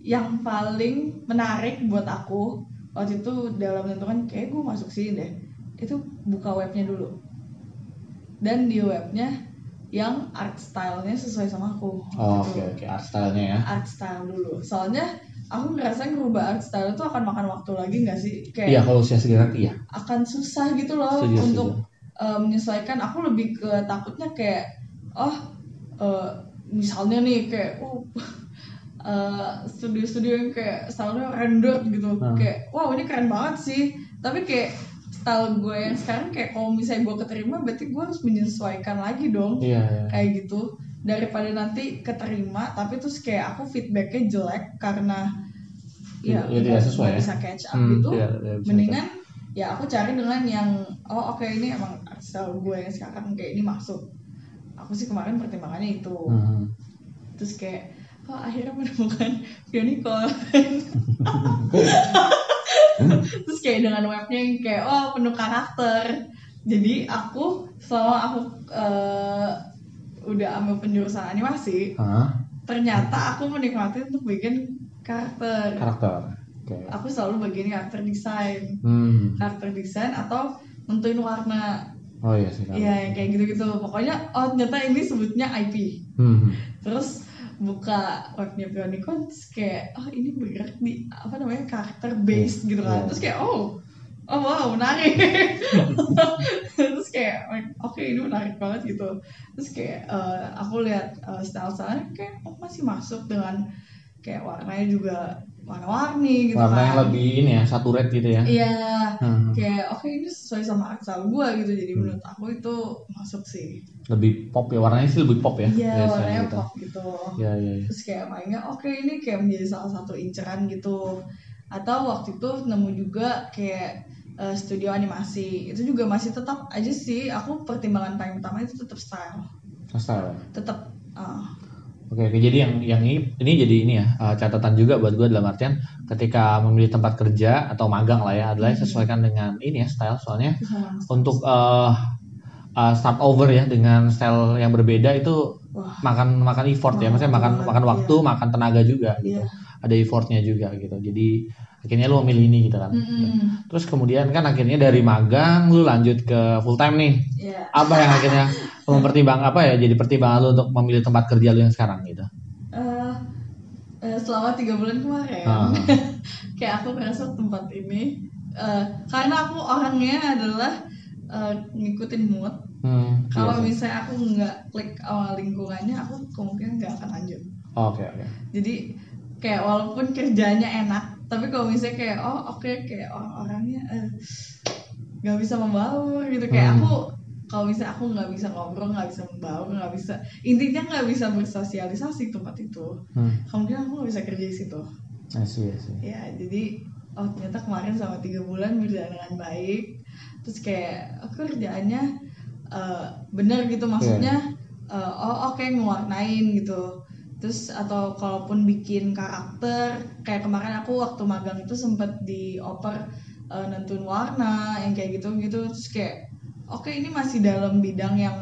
yang paling menarik buat aku waktu itu dalam menentukan kayak gue masuk sini deh. Itu buka webnya dulu. Dan di webnya yang art stylenya sesuai sama aku. Oh, Gitu. oke oke. Art style-nya ya. art style dulu. Soalnya aku ngerasa ngerubah art style itu akan makan waktu lagi nggak sih kayak Iya, kalau usia segini iya. akan susah gitu loh Setuju, untuk setuju. uh, menyesuaikan aku lebih ke takutnya kayak oh uh, misalnya nih kayak oh uh, [laughs] studio-studio yang kayak stylenya render gitu Hmm. kayak wow ini keren banget sih tapi kayak style gue yang sekarang kayak kalau misalnya gue keterima berarti gue harus menyesuaikan lagi dong Iya, iya. kayak gitu daripada nanti keterima tapi terus kayak aku feedbacknya jelek karena Iya, ya, iya, tidak nggak- sesuai ya. bisa catch up Hmm, gitu. tidak bisa mendingan ya aku cari dengan yang oh oke ini emang style gue yang sekarang kayak ini masuk. Aku sih kemarin pertimbangannya itu. Hmm. terus kayak oh akhirnya menemukan Pionicol [laughs] terus kayak dengan webnya yang kayak oh penuh karakter. Jadi aku selama aku eh, udah ambil penjurusan animasi Hah? ternyata aku menikmati untuk bikin karakter Karakter. Oke. aku selalu bagian karakter desain Hmm. karakter desain atau nentuin warna Oh iya sih. Iya yang kayak gitu-gitu pokoknya oh ternyata ini sebutnya IP Hmm. terus buka webnya Pionicon kayak oh ini bergerak di apa namanya karakter base gitu kan Iya. terus kayak oh oh wow menarik [laughs] terus kayak oke ini menarik banget gitu terus kayak eh, aku lihat eh, style-style kayak oh, masih masuk dengan kayak warnanya juga warna-warni gitu Warna kan yang lebih ini ya, saturate gitu ya. iya Hmm. kayak oke ini sesuai sama style gue gitu jadi Hmm. menurut aku itu masuk sih Lebih pop ya, warnanya sih lebih pop ya. iya warnanya gitu. pop gitu Iya, iya, iya. terus kayak mainnya oke ini kayak menjadi salah satu inceran gitu atau waktu itu nemu juga kayak eh, studio animasi itu juga masih tetap aja sih aku pertimbangan paling utama itu tetap style Style. tetap ah, Oke, oke. jadi yang yang ini ini jadi ini ya uh, catatan juga buat gue dalam artian ketika memilih tempat kerja atau magang lah ya adalah Hmm. sesuaikan dengan ini ya style soalnya untuk uh, uh, start over ya dengan style yang berbeda itu wah makan makan effort ya, maksudnya makan makan waktu, iya. makan tenaga juga gitu. iya Ada effortnya juga gitu. Jadi akhirnya lu memilih ini gitu kan. Mm-mm. Terus kemudian kan akhirnya dari magang lu lanjut ke full time nih. Iya. Apa yang akhirnya mempertimbang apa ya jadi pertimbangan lu untuk memilih tempat kerja lu yang sekarang gitu. Eh, eh, selama tiga bulan kemarin Ah. [laughs] kayak aku merasa tempat ini eh, karena aku orangnya adalah eh, ngikutin mood Hmm, kalau iya misalnya aku nggak klik sama lingkungannya aku kemungkinan nggak akan lanjut Oke, oke. jadi kayak walaupun kerjanya enak tapi kalau misalnya kayak oh oke kayak orang-orangnya eh, nggak bisa membaur gitu. Kayak Hmm. aku kalau misalnya aku nggak bisa ngobrol nggak bisa membaur nggak bisa intinya nggak bisa bersosialisasi di tempat itu. Hmm. kemungkinan aku nggak bisa kerja di situ. I see. ya jadi oh ternyata kemarin selama tiga bulan berjalan dengan baik. Terus kayak aku kerjaannya eh, bener gitu. Maksudnya eh, oh oke ngewarnain gitu terus atau kalaupun bikin karakter kayak kemarin aku waktu magang itu sempet dioper eh, nentuin warna yang kayak gitu gitu terus kayak oke ini masih dalam bidang yang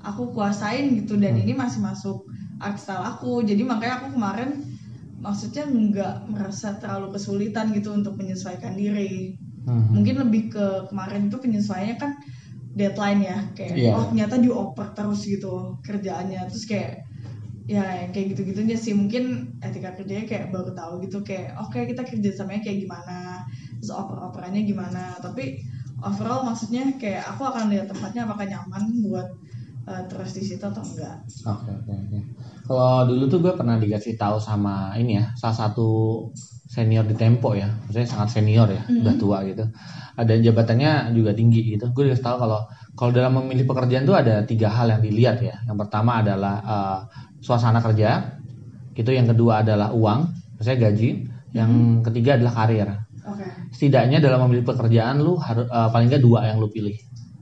aku kuasain gitu dan Hmm. ini masih masuk art style aku jadi makanya aku kemarin maksudnya nggak merasa terlalu kesulitan gitu untuk menyesuaikan diri Mhm. mungkin lebih ke kemarin tuh penyesuaiannya kan deadline ya kayak Iya. oh ternyata dioper terus gitu kerjaannya terus kayak ya yang kayak gitu gitunya sih mungkin etika kerjanya kayak baru tahu gitu kayak oke kita kerja samanya kayak gimana terus oper-operannya gimana tapi overall maksudnya kayak aku akan lihat tempatnya apakah nyaman buat eh, terus di situ atau enggak Oke oke oke. Kalau dulu tuh gue pernah dikasih tahu sama ini ya, salah satu senior di Tempo ya, maksudnya sangat senior ya, Mhm. udah tua gitu. Ada jabatannya juga tinggi gitu. Gue dikasih tahu kalau kalau dalam memilih pekerjaan tuh ada tiga hal yang dilihat ya. Yang pertama adalah eh, suasana kerja, itu yang kedua adalah uang, maksudnya gaji. Yang ketiga adalah karir. oke Setidaknya dalam memilih pekerjaan lu harus eh, paling nggak dua yang lu pilih,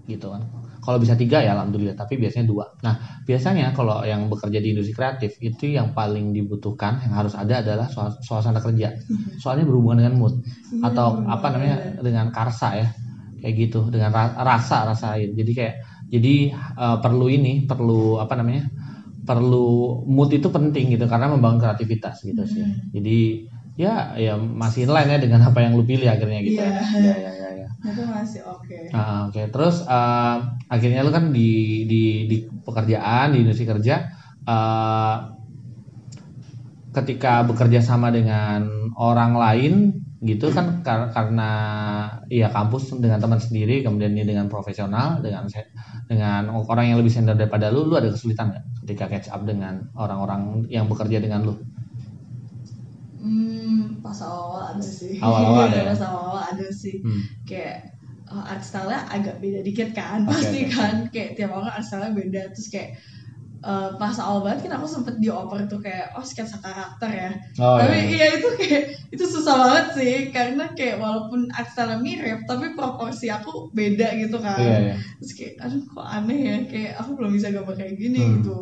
gitu kan. Kalau bisa tiga ya alhamdulillah, tapi biasanya dua. Nah biasanya kalau yang bekerja di industri kreatif itu yang paling dibutuhkan yang harus ada adalah suas- suasana kerja soalnya berhubungan dengan mood Iya, atau apa namanya banget. dengan karsa ya kayak gitu dengan ra- rasa rasain jadi kayak jadi eh, perlu ini perlu apa namanya perlu mood itu penting gitu karena membangun kreativitas gitu sih. Mhm. jadi ya ya masih inline ya dengan apa yang lu pilih akhirnya gitu Iya. ya ya ya ya. Itu masih oke. Ah, Oke, terus eh, akhirnya lu kan di di di pekerjaan di industri kerja eh, ketika bekerja sama dengan orang lain gitu kan kar- karena ya kampus dengan teman sendiri kemudian ini dengan profesional dengan dengan orang yang lebih senior daripada lu lu ada kesulitan nggak ketika catch up dengan orang-orang yang bekerja dengan lu Hmm, pas awal ada sih. Awal-awal [laughs] ada ya? Pas awal ada sih. Hmm. Kayak uh, art style-nya agak beda dikit kan, Oke, pasti oke. kan. Kayak tiap orang art style-nya beda. Terus kayak uh, pas awal banget kan aku sempet dioper tuh kayak oh sketsa karakter ya. Oh, tapi iya. iya itu kayak itu susah banget sih karena kayak walaupun style mirip tapi proporsi aku beda gitu kan. Iya, iya. Terus kayak aduh kok aneh ya kayak aku belum bisa gambar kayak gini Hmm. gitu.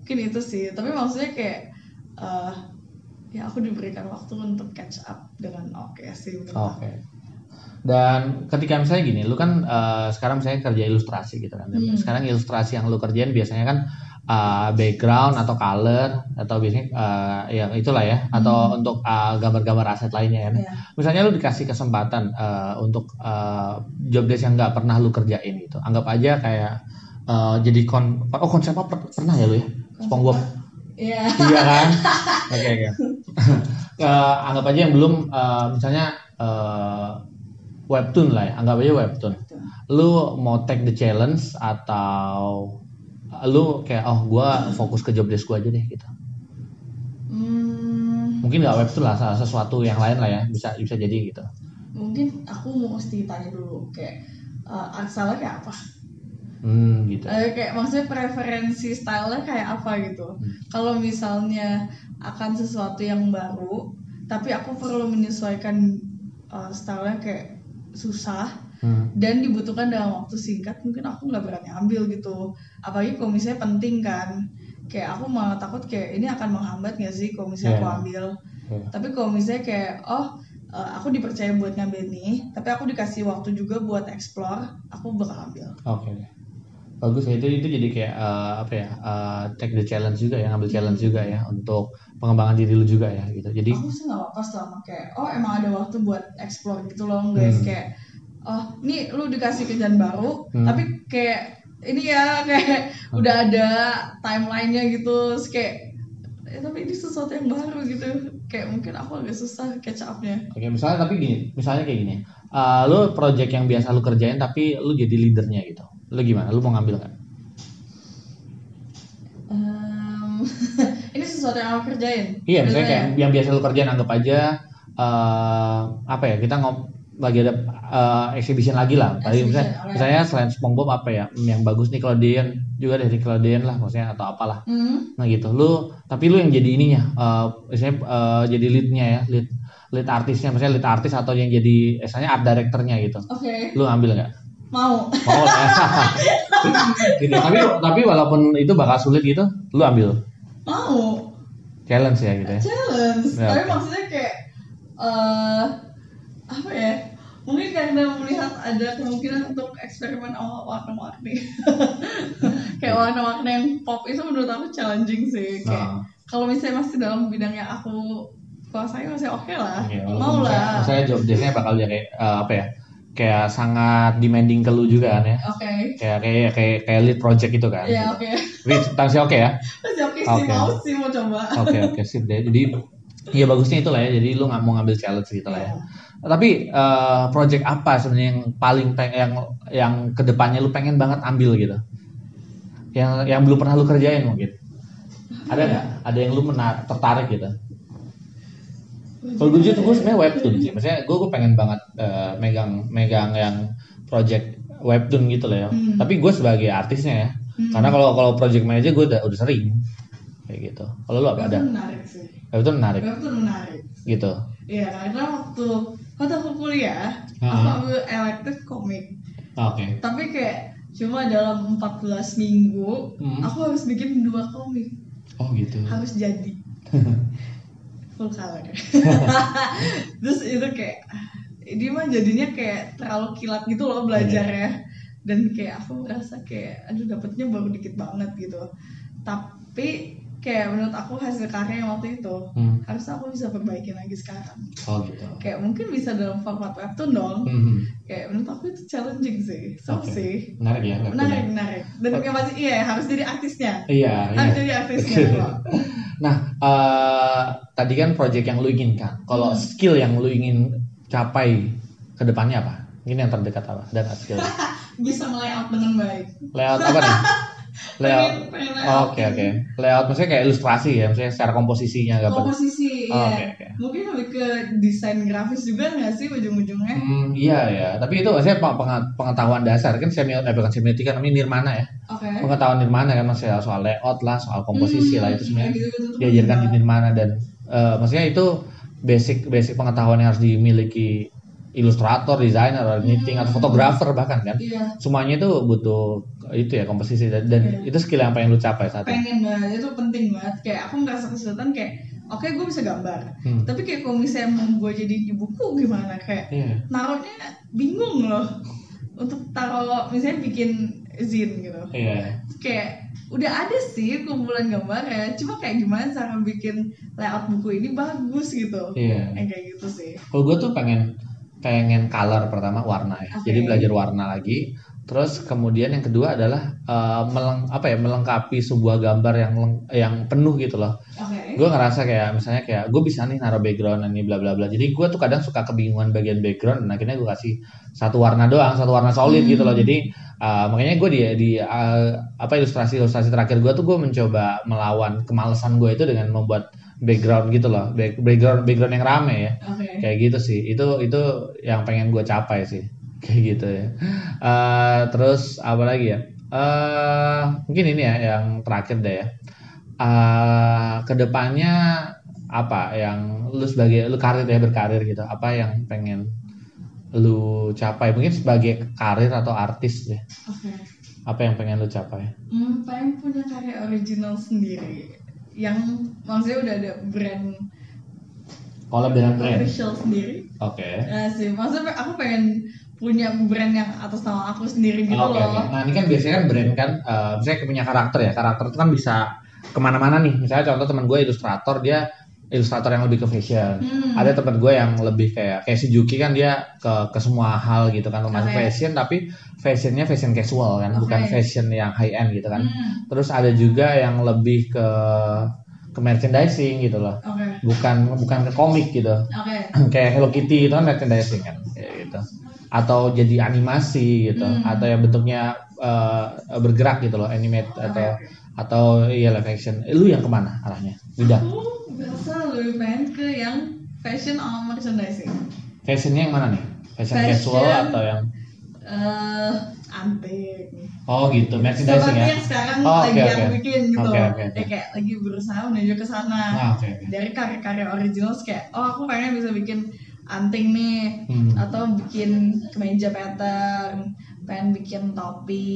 Mungkin itu sih. Tapi maksudnya kayak uh, ya aku diberikan waktu untuk catch up dengan oke sih menurut Oke. aku. Dan ketika misalnya gini, lu kan eh, sekarang misalnya kerja ilustrasi gitu kan. Hmm. Sekarang ilustrasi yang lu kerjain biasanya kan eh, background atau color atau biasanya eh, ya itulah ya atau untuk eh, gambar-gambar aset lainnya kan. Iya. Misalnya lu dikasih kesempatan eh, untuk eh, job desk yang nggak pernah lu kerjain gitu. Anggap aja kayak eh, jadi kon oh konsep apa per- pernah ya lu ya? SpongeBob. Iya. iya kan [laughs] oke oke Eh, [laughs] anggap aja yang belum eh, misalnya eh, webtoon lah ya anggap aja webtoon lu mau take the challenge atau lu kayak oh gua fokus ke job desk gua aja deh gitu Hmm, mungkin nggak webtoon lah salah sesuatu yang lain lah ya bisa bisa jadi gitu mungkin aku mau mesti tanya dulu kayak uh, art style kayak apa? hmm gitu Eh, kayak maksudnya preferensi stylenya kayak apa gitu. Hmm. Kalau misalnya akan sesuatu yang baru, tapi aku perlu menyesuaikan uh, stylenya kayak susah hmm. dan dibutuhkan dalam waktu singkat, mungkin aku nggak berani ambil gitu. Apalagi kalau misalnya penting kan, kayak aku malah takut kayak ini akan menghambat nggak sih kalau misalnya Iya. aku ambil. Iya. Tapi kalau misalnya kayak oh uh, aku dipercaya buat ngambil nih, tapi aku dikasih waktu juga buat explore, aku bakal ambil. Oke deh. Bagus ya itu itu jadi kayak eh, apa ya eh, take the challenge juga ya ngambil challenge juga ya untuk pengembangan diri lu juga ya gitu. Jadi aku sih nggak apa-apa selama kayak oh emang ada waktu buat explore gitu loh guys Hmm. kayak oh nih lu dikasih kerjaan baru Hmm. tapi kayak ini ya kayak udah ada timelinenya gitu terus kayak eh, tapi ini sesuatu yang baru gitu kayak mungkin aku agak susah catch upnya Oke, misalnya tapi gini, misalnya kayak gini. Eh, lu project yang biasa lu kerjain tapi lu jadi leadernya gitu. Lu gimana? Lu mau ngambil kan? [laughs] Ini sesuatu yang aku kerjain Iya, misalnya kayak yang biasa lu kerjain anggap aja eh apa ya? Kita ngop lagi ada eh, exhibition lagi lah. Tadi misalnya, oke. misalnya selain SpongeBob apa ya? Yang bagus nih Nickelodeon juga dari Nickelodeon lah maksudnya atau apalah. hmm, Nah gitu. Lu tapi lu yang jadi ininya eh misalnya eh, jadi leadnya ya, lead lead artisnya misalnya lead artis atau yang jadi misalnya art directornya gitu. oke Lu ambil nggak? mau Mau lah. [laughs] gitu. Tapi tapi walaupun itu bakal sulit gitu, lu ambil mau challenge ya gitu ya. challenge Ya, tapi maksudnya kayak eh apa ya mungkin karena melihat ada kemungkinan untuk eksperimen awal warna-warni [laughs] kayak warna-warna yang pop itu menurut aku challenging sih kayak Nah. kalau misalnya masih dalam bidang yang aku kuasai masih oke lah Oke, mau lah Saya, job desk-nya bakal ya kayak eh, apa ya? Kayak sangat demanding ke lu juga kan ya. oke Kayak kayak kayak kayak lead project itu kan. ya oke Tapi tentang sih oke ya. masih oke sih Oke. mau sih mau coba Oke oke sip deh. Jadi ya bagusnya itu lah ya. Jadi lu nggak mau ngambil challenge gitu lah ya. Tapi eh, project apa sebenarnya yang paling peng yang yang ke depannya lu pengen banget ambil gitu? Yang yang belum pernah lu kerjain mungkin? Ada nggak? Ada yang lu menar tertarik gitu? Kalau gue tuh gue sebenarnya webtoon sih. Maksudnya gue gue pengen banget eh, megang megang yang project webtoon gitu lah ya. Hmm. Tapi gue sebagai artisnya ya. Hmm. Karena kalau kalau project manager gue udah udah sering kayak gitu. Kalau lu apa ada? Webtoon menarik sih Webtoon menarik webtoon menarik gitu. Iya, karena waktu waktu aku kuliah, Ah. aku ambil elektif komik. Oke. Tapi kayak cuma dalam 14 minggu, Hmm. aku harus bikin dua komik. Oh gitu. Harus jadi. [laughs] Full color. [laughs] Terus itu kayak ini mah jadinya kayak terlalu kilat gitu loh belajarnya. Dan kayak aku merasa kayak aduh dapetnya baru dikit banget gitu. Tapi kayak menurut aku hasil karya yang waktu itu Hmm. harusnya aku bisa perbaiki lagi sekarang Oh gitu. kayak mungkin bisa dalam format webtoon dong Hmm. kayak menurut aku itu challenging sih so Oke. sih Menarik ya. webtoon menarik ya? menarik dan kayak masih iya harus jadi artisnya Iya. harus iya. jadi artisnya [laughs] Nah, eh, tadi kan project yang lu inginkan. Kalau Hmm. skill yang lu ingin capai ke depannya apa? Ini yang terdekat apa? Dan skill. [laughs] bisa layout dengan baik Layout apa nih? [laughs] Layout. pengen, pengen layout Oke oke. Layout maksudnya kayak ilustrasi ya, maksudnya secara komposisinya gambar. komposisi Oh, ya oke, oke. mungkin lebih ke desain grafis juga nggak sih ujung-ujungnya Hmm, iya ya. Tapi itu maksudnya peng- peng- pengetahuan dasar kan semiotika, eh, bukan semiotika namanya nirmana ya. oke Pengetahuan nirmana kan maksudnya soal layout lah, soal komposisi Hmm, lah itu sebenarnya kayak gitu-gitu tuh diajarkan di nirmana dan eh, maksudnya itu basic basic pengetahuan yang harus dimiliki ilustrator, desainer, atau knitting atau fotografer bahkan kan. iya Semuanya itu butuh itu ya komposisi dan, dan Iya. itu skill yang pengen lu capai saat ini. pengen banget itu penting banget kayak aku merasa kesulitan kayak oke gue bisa gambar Hmm. tapi kayak kalau misalnya mau gue jadi di buku gimana kayak Iya. naruhnya bingung loh untuk taruh misalnya bikin zin gitu Iya. kayak udah ada sih kumpulan gambar ya cuma kayak gimana cara bikin layout buku ini bagus gitu Iya. yang kayak gitu sih Kalau gue tuh pengen pengen color pertama warna ya. Oke. Jadi belajar warna lagi. Terus kemudian yang kedua adalah eh, meleng, apa ya melengkapi sebuah gambar yang yang penuh gitu loh. oke Gue ngerasa kayak misalnya kayak gue bisa nih naruh background ini bla bla bla. Jadi gue tuh kadang suka kebingungan bagian background dan akhirnya gue kasih satu warna doang, satu warna solid Hmm. gitu loh. Jadi eh, makanya gue di di eh, apa ilustrasi ilustrasi terakhir gue tuh gue mencoba melawan kemalasan gue itu dengan membuat background gitu loh, Back- background background yang rame ya. Oke. Kayak gitu sih. Itu itu yang pengen gue capai sih. [laughs] Kayak gitu ya. Eh, terus apa lagi ya? Eh mungkin ini ya yang terakhir deh ya. Eh ke depannya apa yang lu sebagai lu karir ya berkarir gitu. Apa yang pengen lu capai? Mungkin sebagai karir atau artis deh. Oke. Apa yang pengen lu capai? Hmm, pengen punya karya original sendiri yang maksudnya udah ada brand collab dengan brand official sendiri oke Ya sih, maksudnya aku pengen punya brand yang atas nama aku sendiri gitu Oke, loh. oke. Nah ini kan biasanya kan brand kan, eh, misalnya punya karakter ya. Karakter itu kan bisa ke mana-mana nih. Misalnya contoh teman gue ilustrator, dia ilustrator yang lebih ke fashion. Hmm. Ada teman gue yang lebih kayak kayak si Juki kan dia ke ke semua hal gitu kan, termasuk Oke. fashion tapi fashionnya fashion casual kan, Oke. bukan fashion yang high end gitu kan. Hmm, Terus ada juga yang lebih ke ke merchandising gitu loh. Oke, Bukan bukan ke komik gitu oke. [clears throat] kayak Hello Kitty itu kan merchandising kan kayak gitu atau jadi animasi gitu Hmm. atau yang bentuknya eh, bergerak gitu loh animate atau atau iya live action Eh, lu yang ke mana arahnya bidang Aku berasa lebih pengen ke yang fashion sama merchandising. fashionnya yang mana nih fashion, Fashion. casual atau yang Eh, antik. oh gitu merchandising Seperti ya yang sekarang Oh, lagi oke, aku oke. bikin gitu. Oke, oke, oke. Ya kayak lagi berusaha menuju ke sana. ah oke oke Dari karya-karya original kayak, oh aku pengen bisa bikin anting nih, Hmm. atau bikin kemeja pattern pengen bikin topi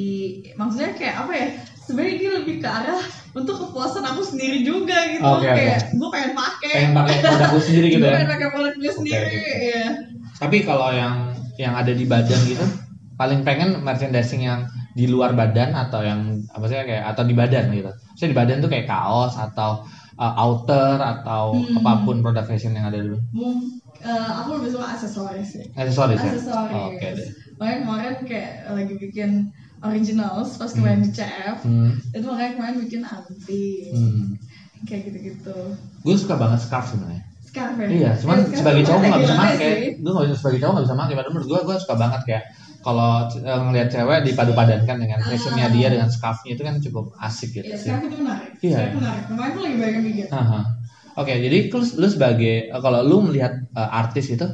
maksudnya kayak apa ya sebenarnya dia lebih ke arah untuk kepuasan aku sendiri juga gitu. Oke. kayak gue pengen pakai pengen pakai produk lu sendiri gitu gue ya? pengen pakai produk gue sendiri oke. ya tapi kalau yang yang ada di badan gitu paling pengen merchandising yang di luar badan atau yang apa sih kayak atau di badan gitu. Saya di badan tuh kayak kaos atau uh, outer atau Hmm. apa pun produk fashion yang ada dulu Mung- eh, aku lebih suka aksesoris sih. Aksesoris ya? Aksesoris. Oh, oke makanya kemarin kayak lagi bikin originals pas kemarin di CF hmm. itu makanya kemarin bikin anti Hmm. kayak gitu-gitu gue suka banget scarf sebenarnya scarf ya Iya, cuman scarf sebagai cowok nggak bisa pakai. Gue nggak bisa sebagai cowok nggak bisa pakai. Padahal menurut gue, gue suka banget kayak kalau eh, ngelihat cewek dipadu padankan dengan fashionnya Ah. dia dengan scarfnya itu kan cukup asik gitu Iya, sih. scarf itu menarik Iya. scarf menarik kemarin tuh lagi banyak yang bikin Aha. Oke, jadi lu, lu sebagai kalau lu melihat eh, artis itu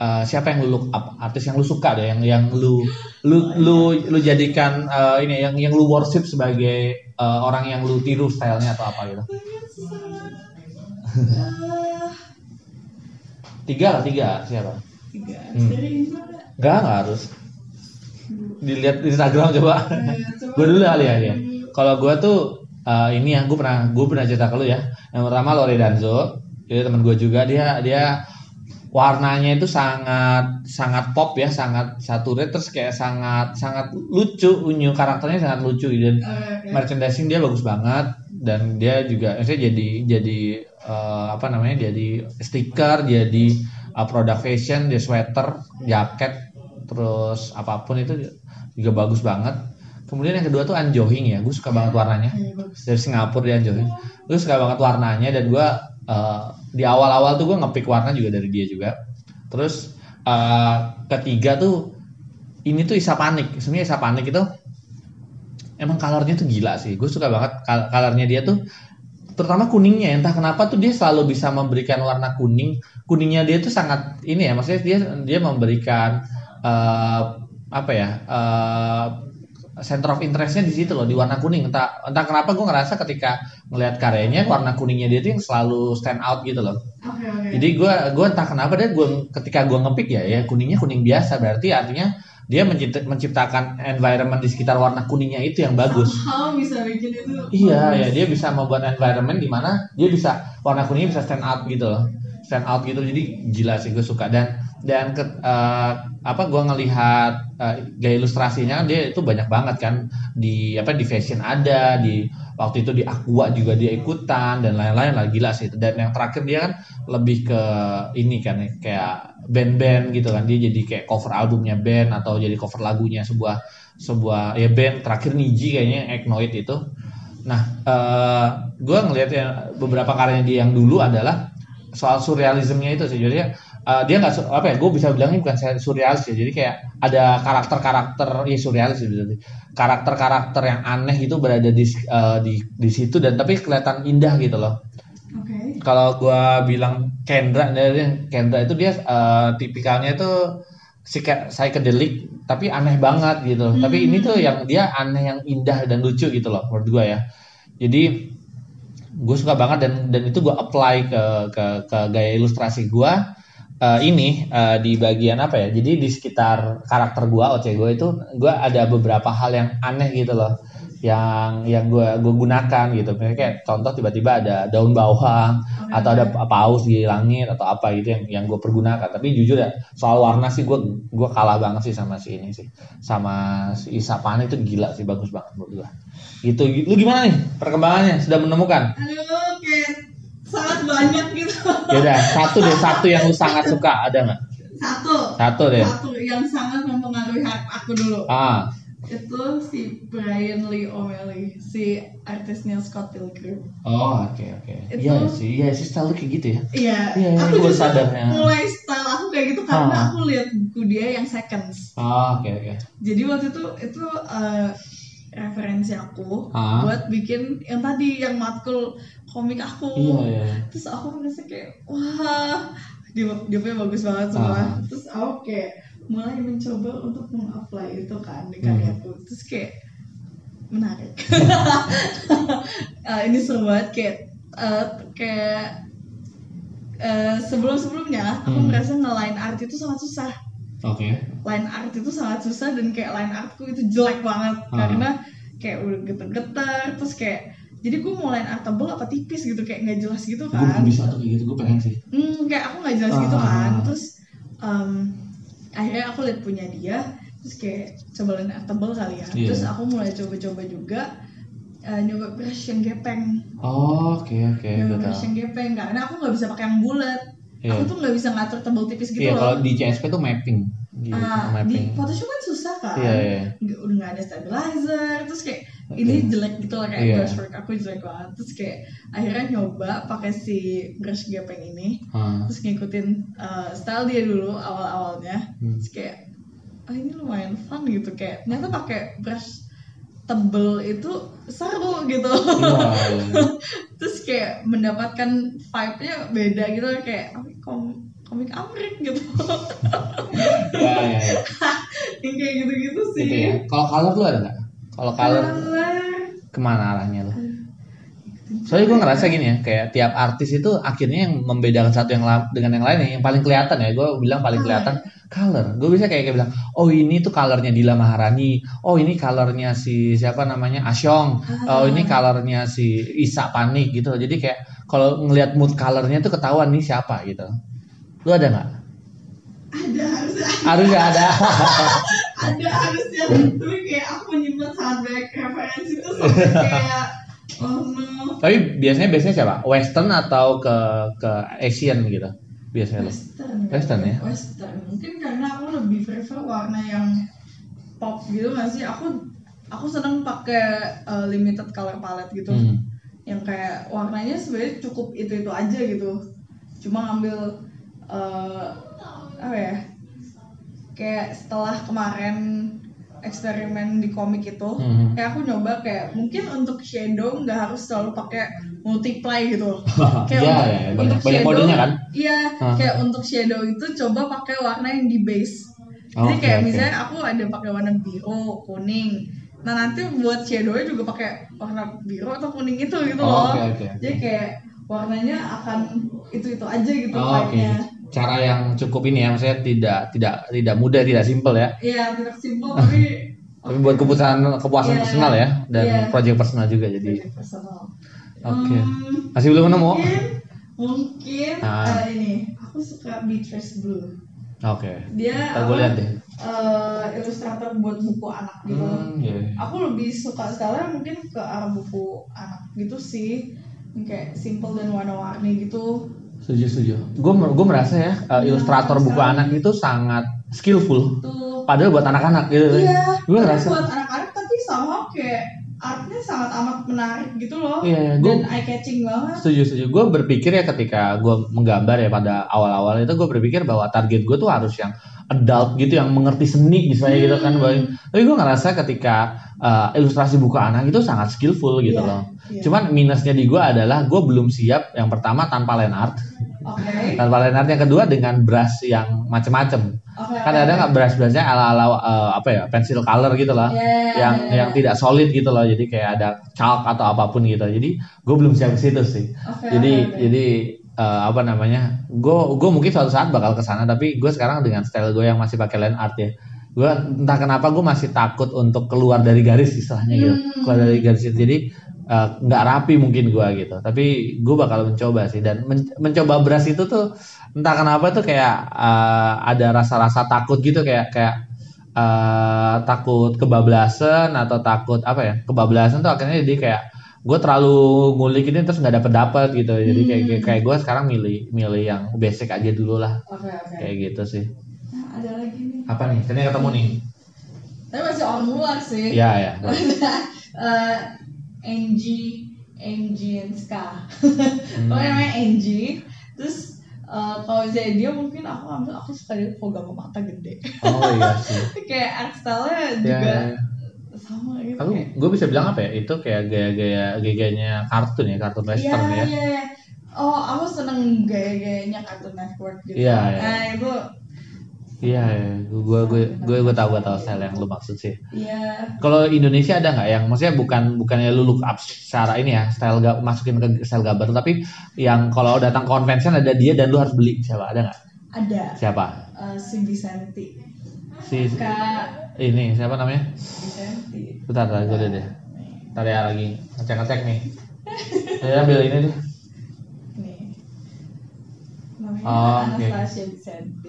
eh, siapa yang lu look up? Artis yang lu suka deh, yang yang lu lu lu lu jadikan eh, ini yang yang lu worship sebagai eh, orang yang lu tiru stylenya atau apa gitu? [laughs] Tiga lah, tiga siapa? tiga Hmm. nggak? Harus. Dilihat di Instagram coba. Eh, coba gue dulu kali ya ya. dulu. Kalau gue tuh eh, ini ya, gue pernah gue pernah cerita ke lu ya. Yang pertama Lore Danzo, dia teman gue juga dia dia warnanya itu sangat sangat pop ya, sangat saturate terus kayak sangat sangat lucu, unyu karakternya sangat lucu dan Eh, oke. merchandising dia bagus banget dan dia juga maksudnya jadi jadi eh, apa namanya jadi stiker jadi eh, produk fashion dia sweater jaket terus apa pun itu juga bagus banget. Kemudian yang kedua tuh Anjohing ya gue suka banget warnanya. Iya, dari Singapura dia Anjohing gue suka banget warnanya dan gue eh, di awal-awal tuh gue ngepick warna juga dari dia juga. Terus eh, ketiga tuh ini tuh Isa Panik. Sebenarnya Isa Panik itu emang colornya tuh gila sih. Gue suka banget kal- colornya dia tuh terutama kuningnya. Entah kenapa tuh dia selalu bisa memberikan warna kuning. Kuningnya dia tuh sangat ini ya maksudnya dia dia memberikan eh, apa ya eh, center of interestnya di situ loh di warna kuning entah entah kenapa gue ngerasa ketika melihat karyanya warna kuningnya dia tuh yang selalu stand out gitu loh Oke oke. jadi gue gue entah kenapa deh gue ketika gue ngepick ya ya kuningnya kuning biasa berarti artinya dia mencipt- menciptakan environment di sekitar warna kuningnya itu yang bagus Somehow bisa bikin itu. Iya, bagus. ya dia bisa membuat environment di mana dia bisa warna kuningnya bisa stand out gitu loh. Stand out gitu. Jadi gila sih gue suka dan dan ke, eh, apa gue ngelihat eh, gaya ilustrasinya dia itu banyak banget kan. Di apa di fashion ada di waktu itu di Aqua juga dia ikutan dan lain-lain lah gila sih. Dan yang terakhir dia kan lebih ke ini kan kayak band-band gitu kan. Dia jadi kayak cover albumnya band atau jadi cover lagunya sebuah sebuah ya band terakhir Niji kayaknya Eknoid itu. Nah, eh gue ngelihat ya beberapa karyanya dia yang dulu adalah soal surrealismnya itu sih. Jadi eh, dia nggak apa ya? Gue bisa bilangnya bukan surrealis ya. Jadi kayak ada karakter-karakter ya surrealis sih berarti. Karakter-karakter yang aneh itu berada di eh, di di situ dan tapi kelihatan indah gitu loh. Oke. Kalau gue bilang Kendra, dari Kendra itu dia eh, tipikalnya itu psychedelic tapi aneh banget gitu loh. Tapi ini tuh yang dia aneh yang indah dan lucu gitu loh menurut gue ya. Jadi gue suka banget dan dan itu gue apply ke ke ke gaya ilustrasi gue Eh, ini eh, di bagian apa ya? Jadi di sekitar karakter gue, OC gue itu gue ada beberapa hal yang aneh gitu loh, yang yang gue gue gunakan gitu. Misalnya kayak contoh tiba-tiba ada daun bawang atau ada paus di langit atau apa gitu yang yang gue pergunakan. Tapi jujur ya soal warna sih gue gue kalah banget sih sama si ini sih, sama si Isa Pane itu gila sih bagus banget menurut gue. Gitu, lu gimana nih perkembangannya? Sudah menemukan? Aduh, kayak sangat banyak gitu. Ya udah satu deh satu yang lu sangat suka ada nggak? Satu. Satu deh. Satu yang sangat mempengaruhi aku dulu. Ah, Itu si Brian Lee O'Malley, si artisnya Scott Pilgrim. oh oke oke. Itu- Iya sih, iya sih selalu kayak gitu ya. Iya, Iya, iya, aku gua justru sadar, ya. mulai style aku kayak gitu karena Ah. aku lihat buku dia yang seconds. Oh, oke oke. Jadi waktu itu itu eh, referensi aku Ah. buat bikin yang tadi yang matkul komik aku. Iya iya. Terus aku merasa kayak wah dia dia punya bagus banget semua. Ah. Terus aku kayak mulai mencoba untuk mengapply itu kan di Hmm. karyaku. Terus kayak menarik. [laughs] Ah, ini seru banget kayak eh, kayak sebelum sebelumnya aku Hmm. merasa ngelain art itu sangat susah. Oke. line art itu sangat susah dan kayak line artku itu jelek banget Ah. karena kayak udah geter-geter terus kayak jadi gue mau line art tebel apa tipis gitu kayak nggak jelas gitu Gue kan belum bisa tuh kayak gitu, gue pengen sih. hmm, kayak aku nggak jelas gitu Ah. kan terus em, akhirnya aku lihat punya dia terus kayak coba line art tebel kali ya Iya. terus aku mulai coba-coba juga eh, nyoba brush yang gepeng Oh, oke oke, nyoba gue brush yang gepeng karena aku nggak bisa pakai yang bulat Iya. aku tuh nggak bisa ngatur tebel tipis gitu Iya, loh kalau di CSP tuh mapping. Gitu, Ah, mapping. di Photoshop kan susah kan Iya, iya. Nggak- udah nggak ada stabilizer terus kayak ini jelek gitu lah kayak Iya. brushwork aku jelek banget terus kayak akhirnya nyoba pakai si brush gepeng ini Ah. terus ngikutin uh, style dia dulu awal awalnya Hmm. terus kayak ah ini lumayan fun gitu kayak ternyata pakai brush tebel itu seru gitu iya. [laughs] terus kayak mendapatkan vibe-nya beda gitu kayak oh, kom komik Amrik gitu iya, iya. [laughs] yang kayak gitu-gitu sih Gitu ya. Kalau color lu ada nggak? Kalau color Color. ke mana arahnya lu? Soalnya gue ngerasa gini ya, kayak tiap artis itu akhirnya yang membedakan satu yang dengan yang lain ya, yang paling kelihatan ya, gue bilang paling kelihatan color. Gue bisa kayak, kayak bilang, oh ini tuh colornya Dila Maharani, oh ini colornya si siapa namanya Asyong, oh ini colornya si Isa Panik gitu. Jadi kayak kalau ngelihat mood colornya tuh ketahuan nih siapa gitu. Lu ada nggak? ada harusnya Harusnya ada. [laughs] ada harusnya tapi kayak aku menyimpan sangat banyak referensi itu sampai [laughs] kayak oh no Tapi biasanya biasanya siapa? Western atau ke ke Asian gitu? Biasanya lu. Western Western ya? Western mungkin karena aku lebih prefer warna yang pop gitu nggak sih aku aku seneng pakai uh, limited color palette gitu Hmm. yang kayak warnanya sebenarnya cukup itu itu aja gitu cuma ngambil uh, apa ya kayak setelah kemarin eksperimen di komik itu Mhm. kayak aku nyoba kayak mungkin untuk shadow nggak harus selalu pakai multiply gitu [laughs] kayak Iya, untuk, iya, banyak- untuk banyak shadow modenya kan? iya Hah. kayak untuk shadow itu coba pakai warna yang di base jadi Oke, kayak oke. misalnya aku ada pakai warna biru kuning nah nanti buat shadownya juga pakai warna biru atau kuning itu gitu Oh, loh oke, oke. jadi kayak warnanya akan itu itu aja gitu Oh, Oke. vibe-nya Cara yang cukup ini ya, maksudnya tidak tidak tidak mudah, tidak simpel ya. iya tidak simpel tapi [laughs] Tapi buat keputusan kepuasan Iya. personal ya dan Iya. project personal juga jadi. Oke. Hmm, Masih belum nemu? Mungkin, mungkin Ah. eh, ini aku suka Beatrice Blue. Oke. Dia Ntar gue apa, lihat deh. eh, ilustrator buat buku anak gitu. Hmm, iya. Aku lebih suka style mungkin ke arah buku anak gitu sih. Kayak simple dan warna-warni gitu. Setuju setuju. Gue gue merasa ya uh, ilustrator buku anak itu sangat skillful. Tuh. Padahal buat anak-anak gitu. Iya. Gue ngerasa. buat anak-anak tapi sama kayak artnya sangat amat menarik gitu loh. Iya, Dan gue eye catching banget. setuju setuju. Gue berpikir ya ketika gue menggambar ya pada awal-awal itu gue berpikir bahwa target gue tuh harus yang adult gitu yang mengerti seni misalnya gitu kan. Hmm. Tapi gue ngerasa ketika uh, ilustrasi buku anak itu sangat skillful gitu Iya, loh. iya. Cuman minusnya di gue adalah gue belum siap yang pertama tanpa line art, Oke. tanpa line art yang kedua dengan brush yang macem-macem. Oke. Kan ada nggak brush-brushnya ala-ala uh, apa ya pensil color gitu lah, Iya, iya, yang iya. yang tidak solid gitu loh. Jadi kayak ada chalk atau apa pun gitu. Jadi gue belum siap ke situ sih. Oke, jadi oke. jadi uh, apa namanya? Gue gue mungkin suatu saat bakal ke sana tapi gue sekarang dengan style gue yang masih pakai line art ya. Gue entah kenapa gue masih takut untuk keluar dari garis istilahnya gitu. Hmm. Keluar dari garis itu. Jadi uh, nggak rapi mungkin gue gitu. Tapi gue bakal mencoba sih. Dan men- mencoba brush itu tuh entah kenapa tuh kayak uh, ada rasa-rasa takut gitu. Kayak kayak uh, takut kebablasan atau takut apa ya? Kebablasan tuh akhirnya jadi kayak gue terlalu ngulik ini terus nggak dapet dapet gitu. Jadi kayak kayak, kayak gue sekarang milih milih yang basic aja dulu lah. Oke oke. kayak gitu sih. Nah, ada lagi nih. apa nih? Ini ketemu nih. Tapi masih orang luar sih. [laughs] ya ya Eh, Angie, Angie and Ska. Hmm. Pokoknya namanya Angie. Terus eh, kalau misalnya dia mungkin aku ambil aku suka dia program mata gede. oh iya sih [laughs] kayak art style-nya ya, juga ya. sama gitu. Aku gue bisa bilang apa ya itu kayak gaya-gaya gaya-gayanya kartun ya kartun western Iya, ya iya, iya. Oh, aku seneng gaya-gayanya Cartoon Network gitu. Iya, iya. Nah, itu iya ya. gue gue gue gue tahu gue tahu style yang lu maksud sih ya Kalau Indonesia ada nggak yang maksudnya bukan bukannya lu look up secara ini ya style ga, masukin ke style gambar tapi yang kalau datang konvensi ada dia dan lu harus beli siapa ada nggak? ada Siapa? eh, si Vicenti Si kak ini siapa namanya? Vicenti Bentar, bentar gue deh. Ntar ya lagi ngecek-ngecek nih. Saya [laughs] ambil ini deh. Namanya Oh. Anastasia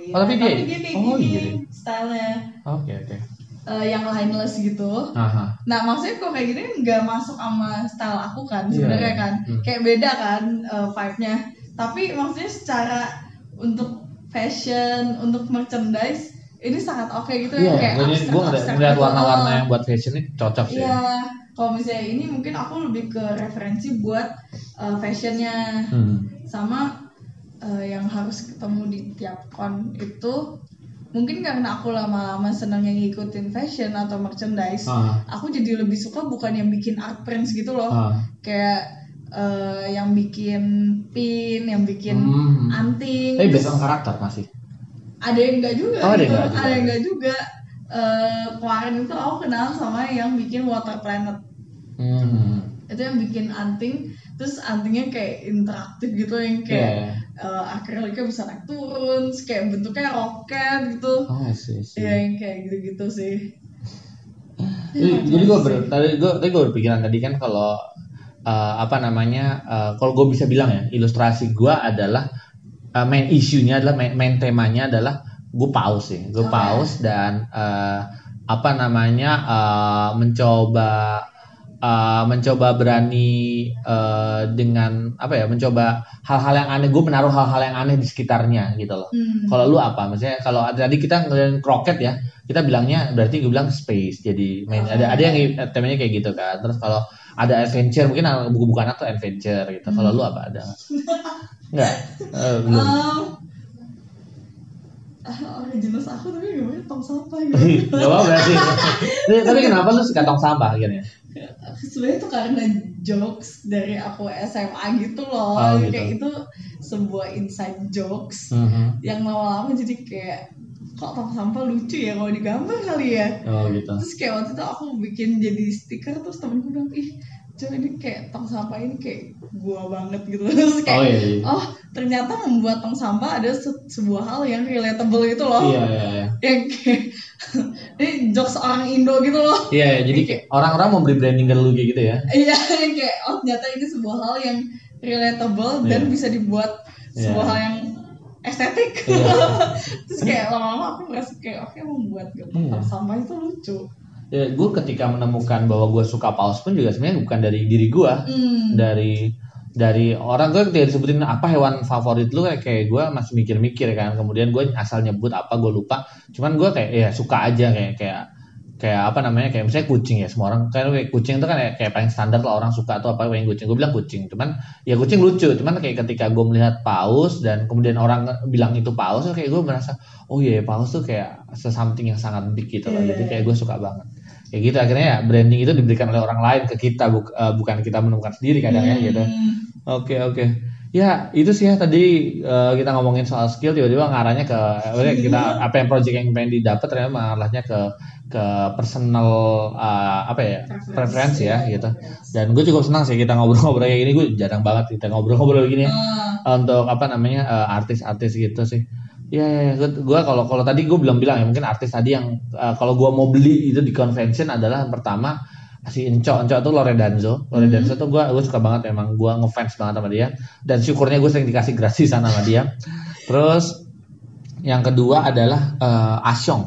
Oh, tapi Nah, dia- kayak oh, gini iya stylenya Oke, oke. Eh, yang lineless gitu Aha. Nah maksudnya kok kayak gini nggak masuk sama style aku kan Iya. sebenarnya kan Hmm. kayak beda kan eh, vibe-nya. Tapi maksudnya secara untuk fashion, untuk merchandise ini sangat oke gitu Iya, ya kayak gue abstrak- gue ngeliat warna-warna Oh, yang buat fashion ini cocok sih. Iya, kalau misalnya ini mungkin aku lebih ke referensi buat eh, fashionnya Hmm. sama eh, yang harus ketemu di tiap kon itu mungkin karena aku lama-lama senang yang ngikutin fashion atau merchandise Ah. aku jadi lebih suka bukan yang bikin art prints gitu loh Ah. kayak eh, yang bikin pin yang bikin Hmm. anting Tapi based karakter masih. ada yang enggak juga Oh, ada yang gitu enggak juga. ada yang enggak juga Eh, kemarin itu aku kenal sama yang bikin water planet Hmm. itu yang bikin anting terus antingnya kayak interaktif gitu yang kayak eh, akriliknya bisa naik turun kayak bentuknya roket gitu Oh, sih, sih. ya yang kayak gitu-gitu sih Jadi, jadi gue ber, tadi gue tadi gue berpikiran tadi kan kalau eh, apa namanya eh, kalau gue bisa bilang ya ilustrasi gue adalah eh, main isunya adalah main, main temanya adalah gue paus sih gue Oke. paus dan eh, apa namanya eh, mencoba eh, mencoba berani eh, dengan apa ya mencoba hal-hal yang aneh gue menaruh hal-hal yang aneh di sekitarnya gitu loh Hmm. kalau lu apa? Maksudnya kalau tadi kita ngeliatin kroket ya, kita bilangnya berarti gue bilang space. Jadi main, ada ada yang temanya kayak gitu kan. Terus kalau ada adventure mungkin buku-buku anak tuh adventure gitu. Kalau lu apa ada? nggak? Enggak. Eh, belum. Um, ah, original aku tapi gimana tong sampah [laughs] gitu Gak apa-apa sih. Tapi tapi kenapa lu suka tong sampah akhirnya? Sebenarnya itu karena jokes dari aku SMA gitu loh Oh, gitu. kayak itu sebuah inside jokes Mhm. yang lama-lama jadi kayak kok tong sampah lucu ya kalau digambar kali ya Oh gitu. terus kayak waktu itu aku bikin jadi stiker terus temenku bilang ih coba ini kayak tong sampah ini kayak gua banget gitu [laughs] terus kayak Oh iya. iya. oh ternyata membuat tong sampah ada se- sebuah hal yang relatable gitu loh Iya iya iya. yang kayak [laughs] ini jokes orang Indo gitu loh Iya, iya, jadi kayak orang-orang mau beli branding ke lu gitu ya. iya [laughs] yang kayak oh ternyata ini sebuah hal yang relatable dan Iya. bisa dibuat sebuah Iya. hal yang estetik Iya. terus kayak lama-lama aku merasa kayak oke membuat gitu Iya. tong sampah itu lucu Ya, gue ketika menemukan bahwa gue suka paus pun juga sebenarnya bukan dari diri gue. hmm. dari dari orang gue ketika disebutin apa hewan favorit lu kayak kayak gue masih mikir-mikir kan kemudian gue asal nyebut apa gue lupa cuman gue kayak ya suka aja kayak kayak kayak apa namanya kayak misalnya kucing ya semua orang kan kayak kucing itu kan kayak, kayak paling standar lah orang suka tuh apa yang kucing gue bilang kucing cuman ya kucing lucu cuman kayak ketika gue melihat paus dan kemudian orang bilang itu paus kayak gue merasa oh iya paus tuh kayak sesuatu yang sangat big gitu loh Iya, jadi iya. kayak gue suka banget ya gitu akhirnya ya branding itu diberikan oleh orang lain ke kita buk- eh, bukan kita menemukan sendiri kadang ya gitu Hmm. Oke oke. Ya itu sih ya tadi eh, kita ngomongin soal skill tiba-tiba ngarahnya ke eh, kita apa yang project yang pengen didapat ternyata mengarahnya ke ke personal eh, apa ya preferensi ya gitu. Dan gue cukup senang sih kita ngobrol-ngobrol kayak gini. Gue jarang banget kita ngobrol-ngobrol gini ya. Ah, untuk apa namanya artis-artis gitu sih. Ya, ya, ya. gue kalau kalau tadi gue belum bilang ya mungkin artis tadi yang eh, kalau gue mau beli itu di convention adalah yang pertama si Enco, Enco tuh Loredanzo, Loredanzo tuh gue gue suka banget memang gue ngefans banget sama dia. Dan syukurnya gue sering dikasih gratisan sama dia. Terus yang kedua adalah eh, Asyong,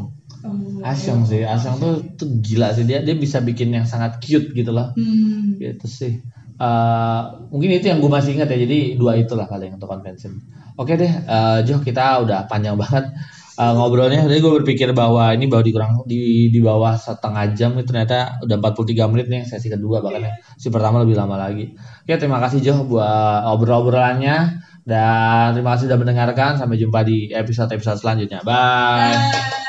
oh. Asyong sih, Asyong tuh, tuh gila sih. Dia dia bisa bikin yang sangat cute gitu loh. Hmm. gitu sih Eh, mungkin itu yang gue masih ingat ya jadi dua itulah paling untuk convention oke deh eh, Jo kita udah panjang banget eh, ngobrolnya. Jadi gue berpikir bahwa ini baru dikurang di di bawah setengah jam itu ternyata udah 43 menit nih sesi kedua bahkan ya. Si pertama lebih lama lagi. Oke terima kasih Jo buat obrol-obrolannya dan terima kasih sudah mendengarkan. Sampai jumpa di episode episode selanjutnya. Bye. Bye.